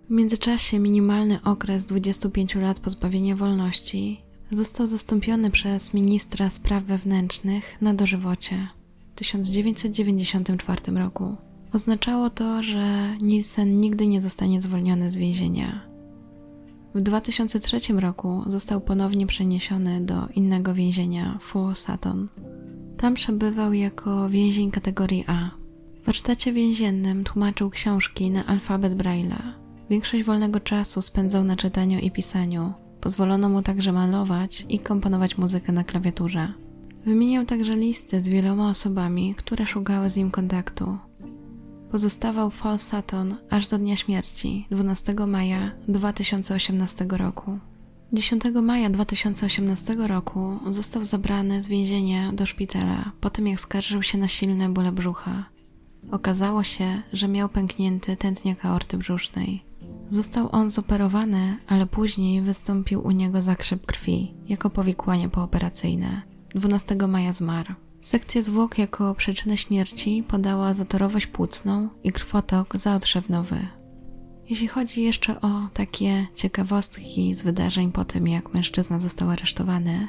Speaker 1: W międzyczasie minimalny okres 25 lat pozbawienia wolności został zastąpiony przez ministra spraw wewnętrznych na dożywocie w 1994 roku. Oznaczało to, że Nielsen nigdy nie zostanie zwolniony z więzienia. W 2003 roku został ponownie przeniesiony do innego więzienia, Full Sutton. Tam przebywał jako więzień kategorii A. W warsztacie więziennym tłumaczył książki na alfabet Braille'a. Większość wolnego czasu spędzał na czytaniu i pisaniu. Pozwolono mu także malować i komponować muzykę na klawiaturze. Wymieniał także listy z wieloma osobami, które szukały z nim kontaktu. Pozostawał Sutton aż do dnia śmierci 12 maja 2018 roku. 10 maja 2018 roku został zabrany z więzienia do szpitala po tym jak skarżył się na silne bóle brzucha. Okazało się, że miał pęknięty tętniak aorty brzusznej. Został on zoperowany, ale później wystąpił u niego zakrzep krwi jako powikłanie pooperacyjne. 12 maja zmarł. Sekcja zwłok jako przyczynę śmierci podała zatorowość płucną i krwotok zaodrzewnowy. Jeśli chodzi jeszcze o takie ciekawostki z wydarzeń po tym, jak mężczyzna został aresztowany,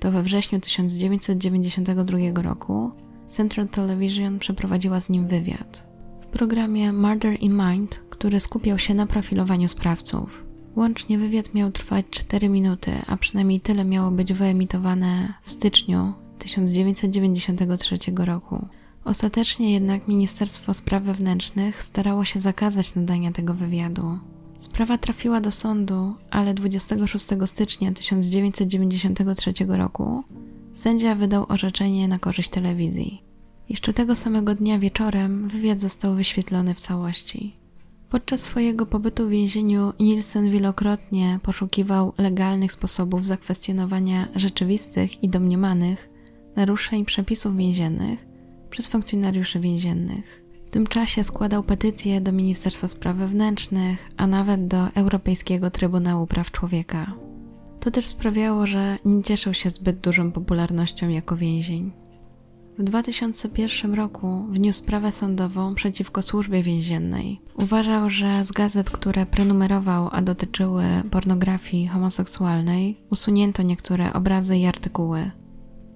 Speaker 1: to we wrześniu 1992 roku Central Television przeprowadziła z nim wywiad. W programie Murder in Mind, który skupiał się na profilowaniu sprawców. Łącznie wywiad miał trwać 4 minuty, a przynajmniej tyle miało być wyemitowane w styczniu 1993 roku. Ostatecznie jednak Ministerstwo Spraw Wewnętrznych starało się zakazać nadania tego wywiadu. Sprawa trafiła do sądu, ale 26 stycznia 1993 roku sędzia wydał orzeczenie na korzyść telewizji. Jeszcze tego samego dnia wieczorem wywiad został wyświetlony w całości. Podczas swojego pobytu w więzieniu Nielsen wielokrotnie poszukiwał legalnych sposobów zakwestionowania rzeczywistych i domniemanych naruszeń przepisów więziennych przez funkcjonariuszy więziennych. W tym czasie składał petycje do Ministerstwa Spraw Wewnętrznych, a nawet do Europejskiego Trybunału Praw Człowieka. To też sprawiało, że nie cieszył się zbyt dużą popularnością jako więzień. W 2001 roku wniósł sprawę sądową przeciwko służbie więziennej. Uważał, że z gazet, które prenumerował, a dotyczyły pornografii homoseksualnej, usunięto niektóre obrazy i artykuły.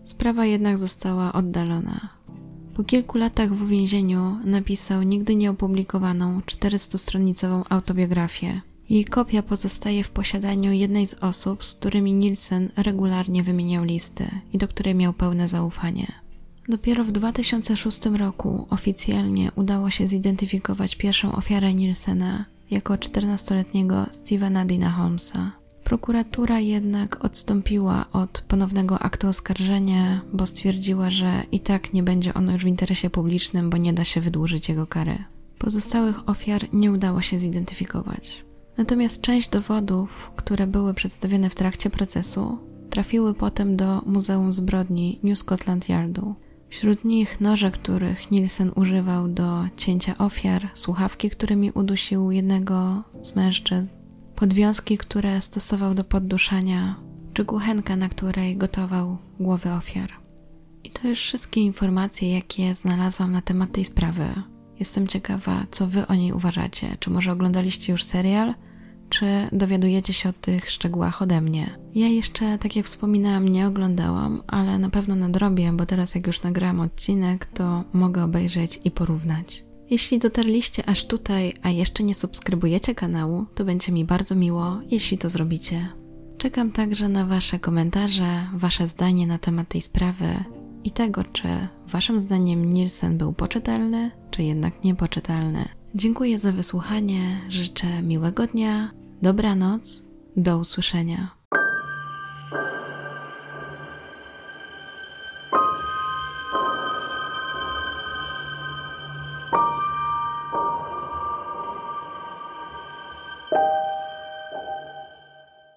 Speaker 1: Sprawa jednak została oddalona. Po kilku latach w więzieniu napisał nigdy nieopublikowaną 400-stronicową autobiografię. Jej kopia pozostaje w posiadaniu jednej z osób, z którymi Nielsen regularnie wymieniał listy i do której miał pełne zaufanie. Dopiero w 2006 roku oficjalnie udało się zidentyfikować pierwszą ofiarę Nielsena jako 14-letniego Stevena Dina Holmesa. Prokuratura jednak odstąpiła od ponownego aktu oskarżenia, bo stwierdziła, że i tak nie będzie ono już w interesie publicznym, bo nie da się wydłużyć jego kary. Pozostałych ofiar nie udało się zidentyfikować. Natomiast część dowodów, które były przedstawione w trakcie procesu, trafiły potem do Muzeum Zbrodni New Scotland Yardu. Wśród nich noże, których Nielsen używał do cięcia ofiar, słuchawki, którymi udusił jednego z mężczyzn, podwiązki, które stosował do podduszania, czy kuchenka, na której gotował głowy ofiar. I to już wszystkie informacje, jakie znalazłam na temat tej sprawy. Jestem ciekawa, co wy o niej uważacie. Czy może oglądaliście już serial, czy dowiadujecie się o tych szczegółach ode mnie? Ja jeszcze, tak jak wspominałam, nie oglądałam, ale na pewno nadrobię, bo teraz jak już nagrałam odcinek, to mogę obejrzeć i porównać. Jeśli dotarliście aż tutaj, a jeszcze nie subskrybujecie kanału, to będzie mi bardzo miło, jeśli to zrobicie. Czekam także na Wasze komentarze, Wasze zdanie na temat tej sprawy i tego, czy Waszym zdaniem Nielsen był poczytalny, czy jednak niepoczytalny. Dziękuję za wysłuchanie, życzę miłego dnia, dobranoc, do usłyszenia.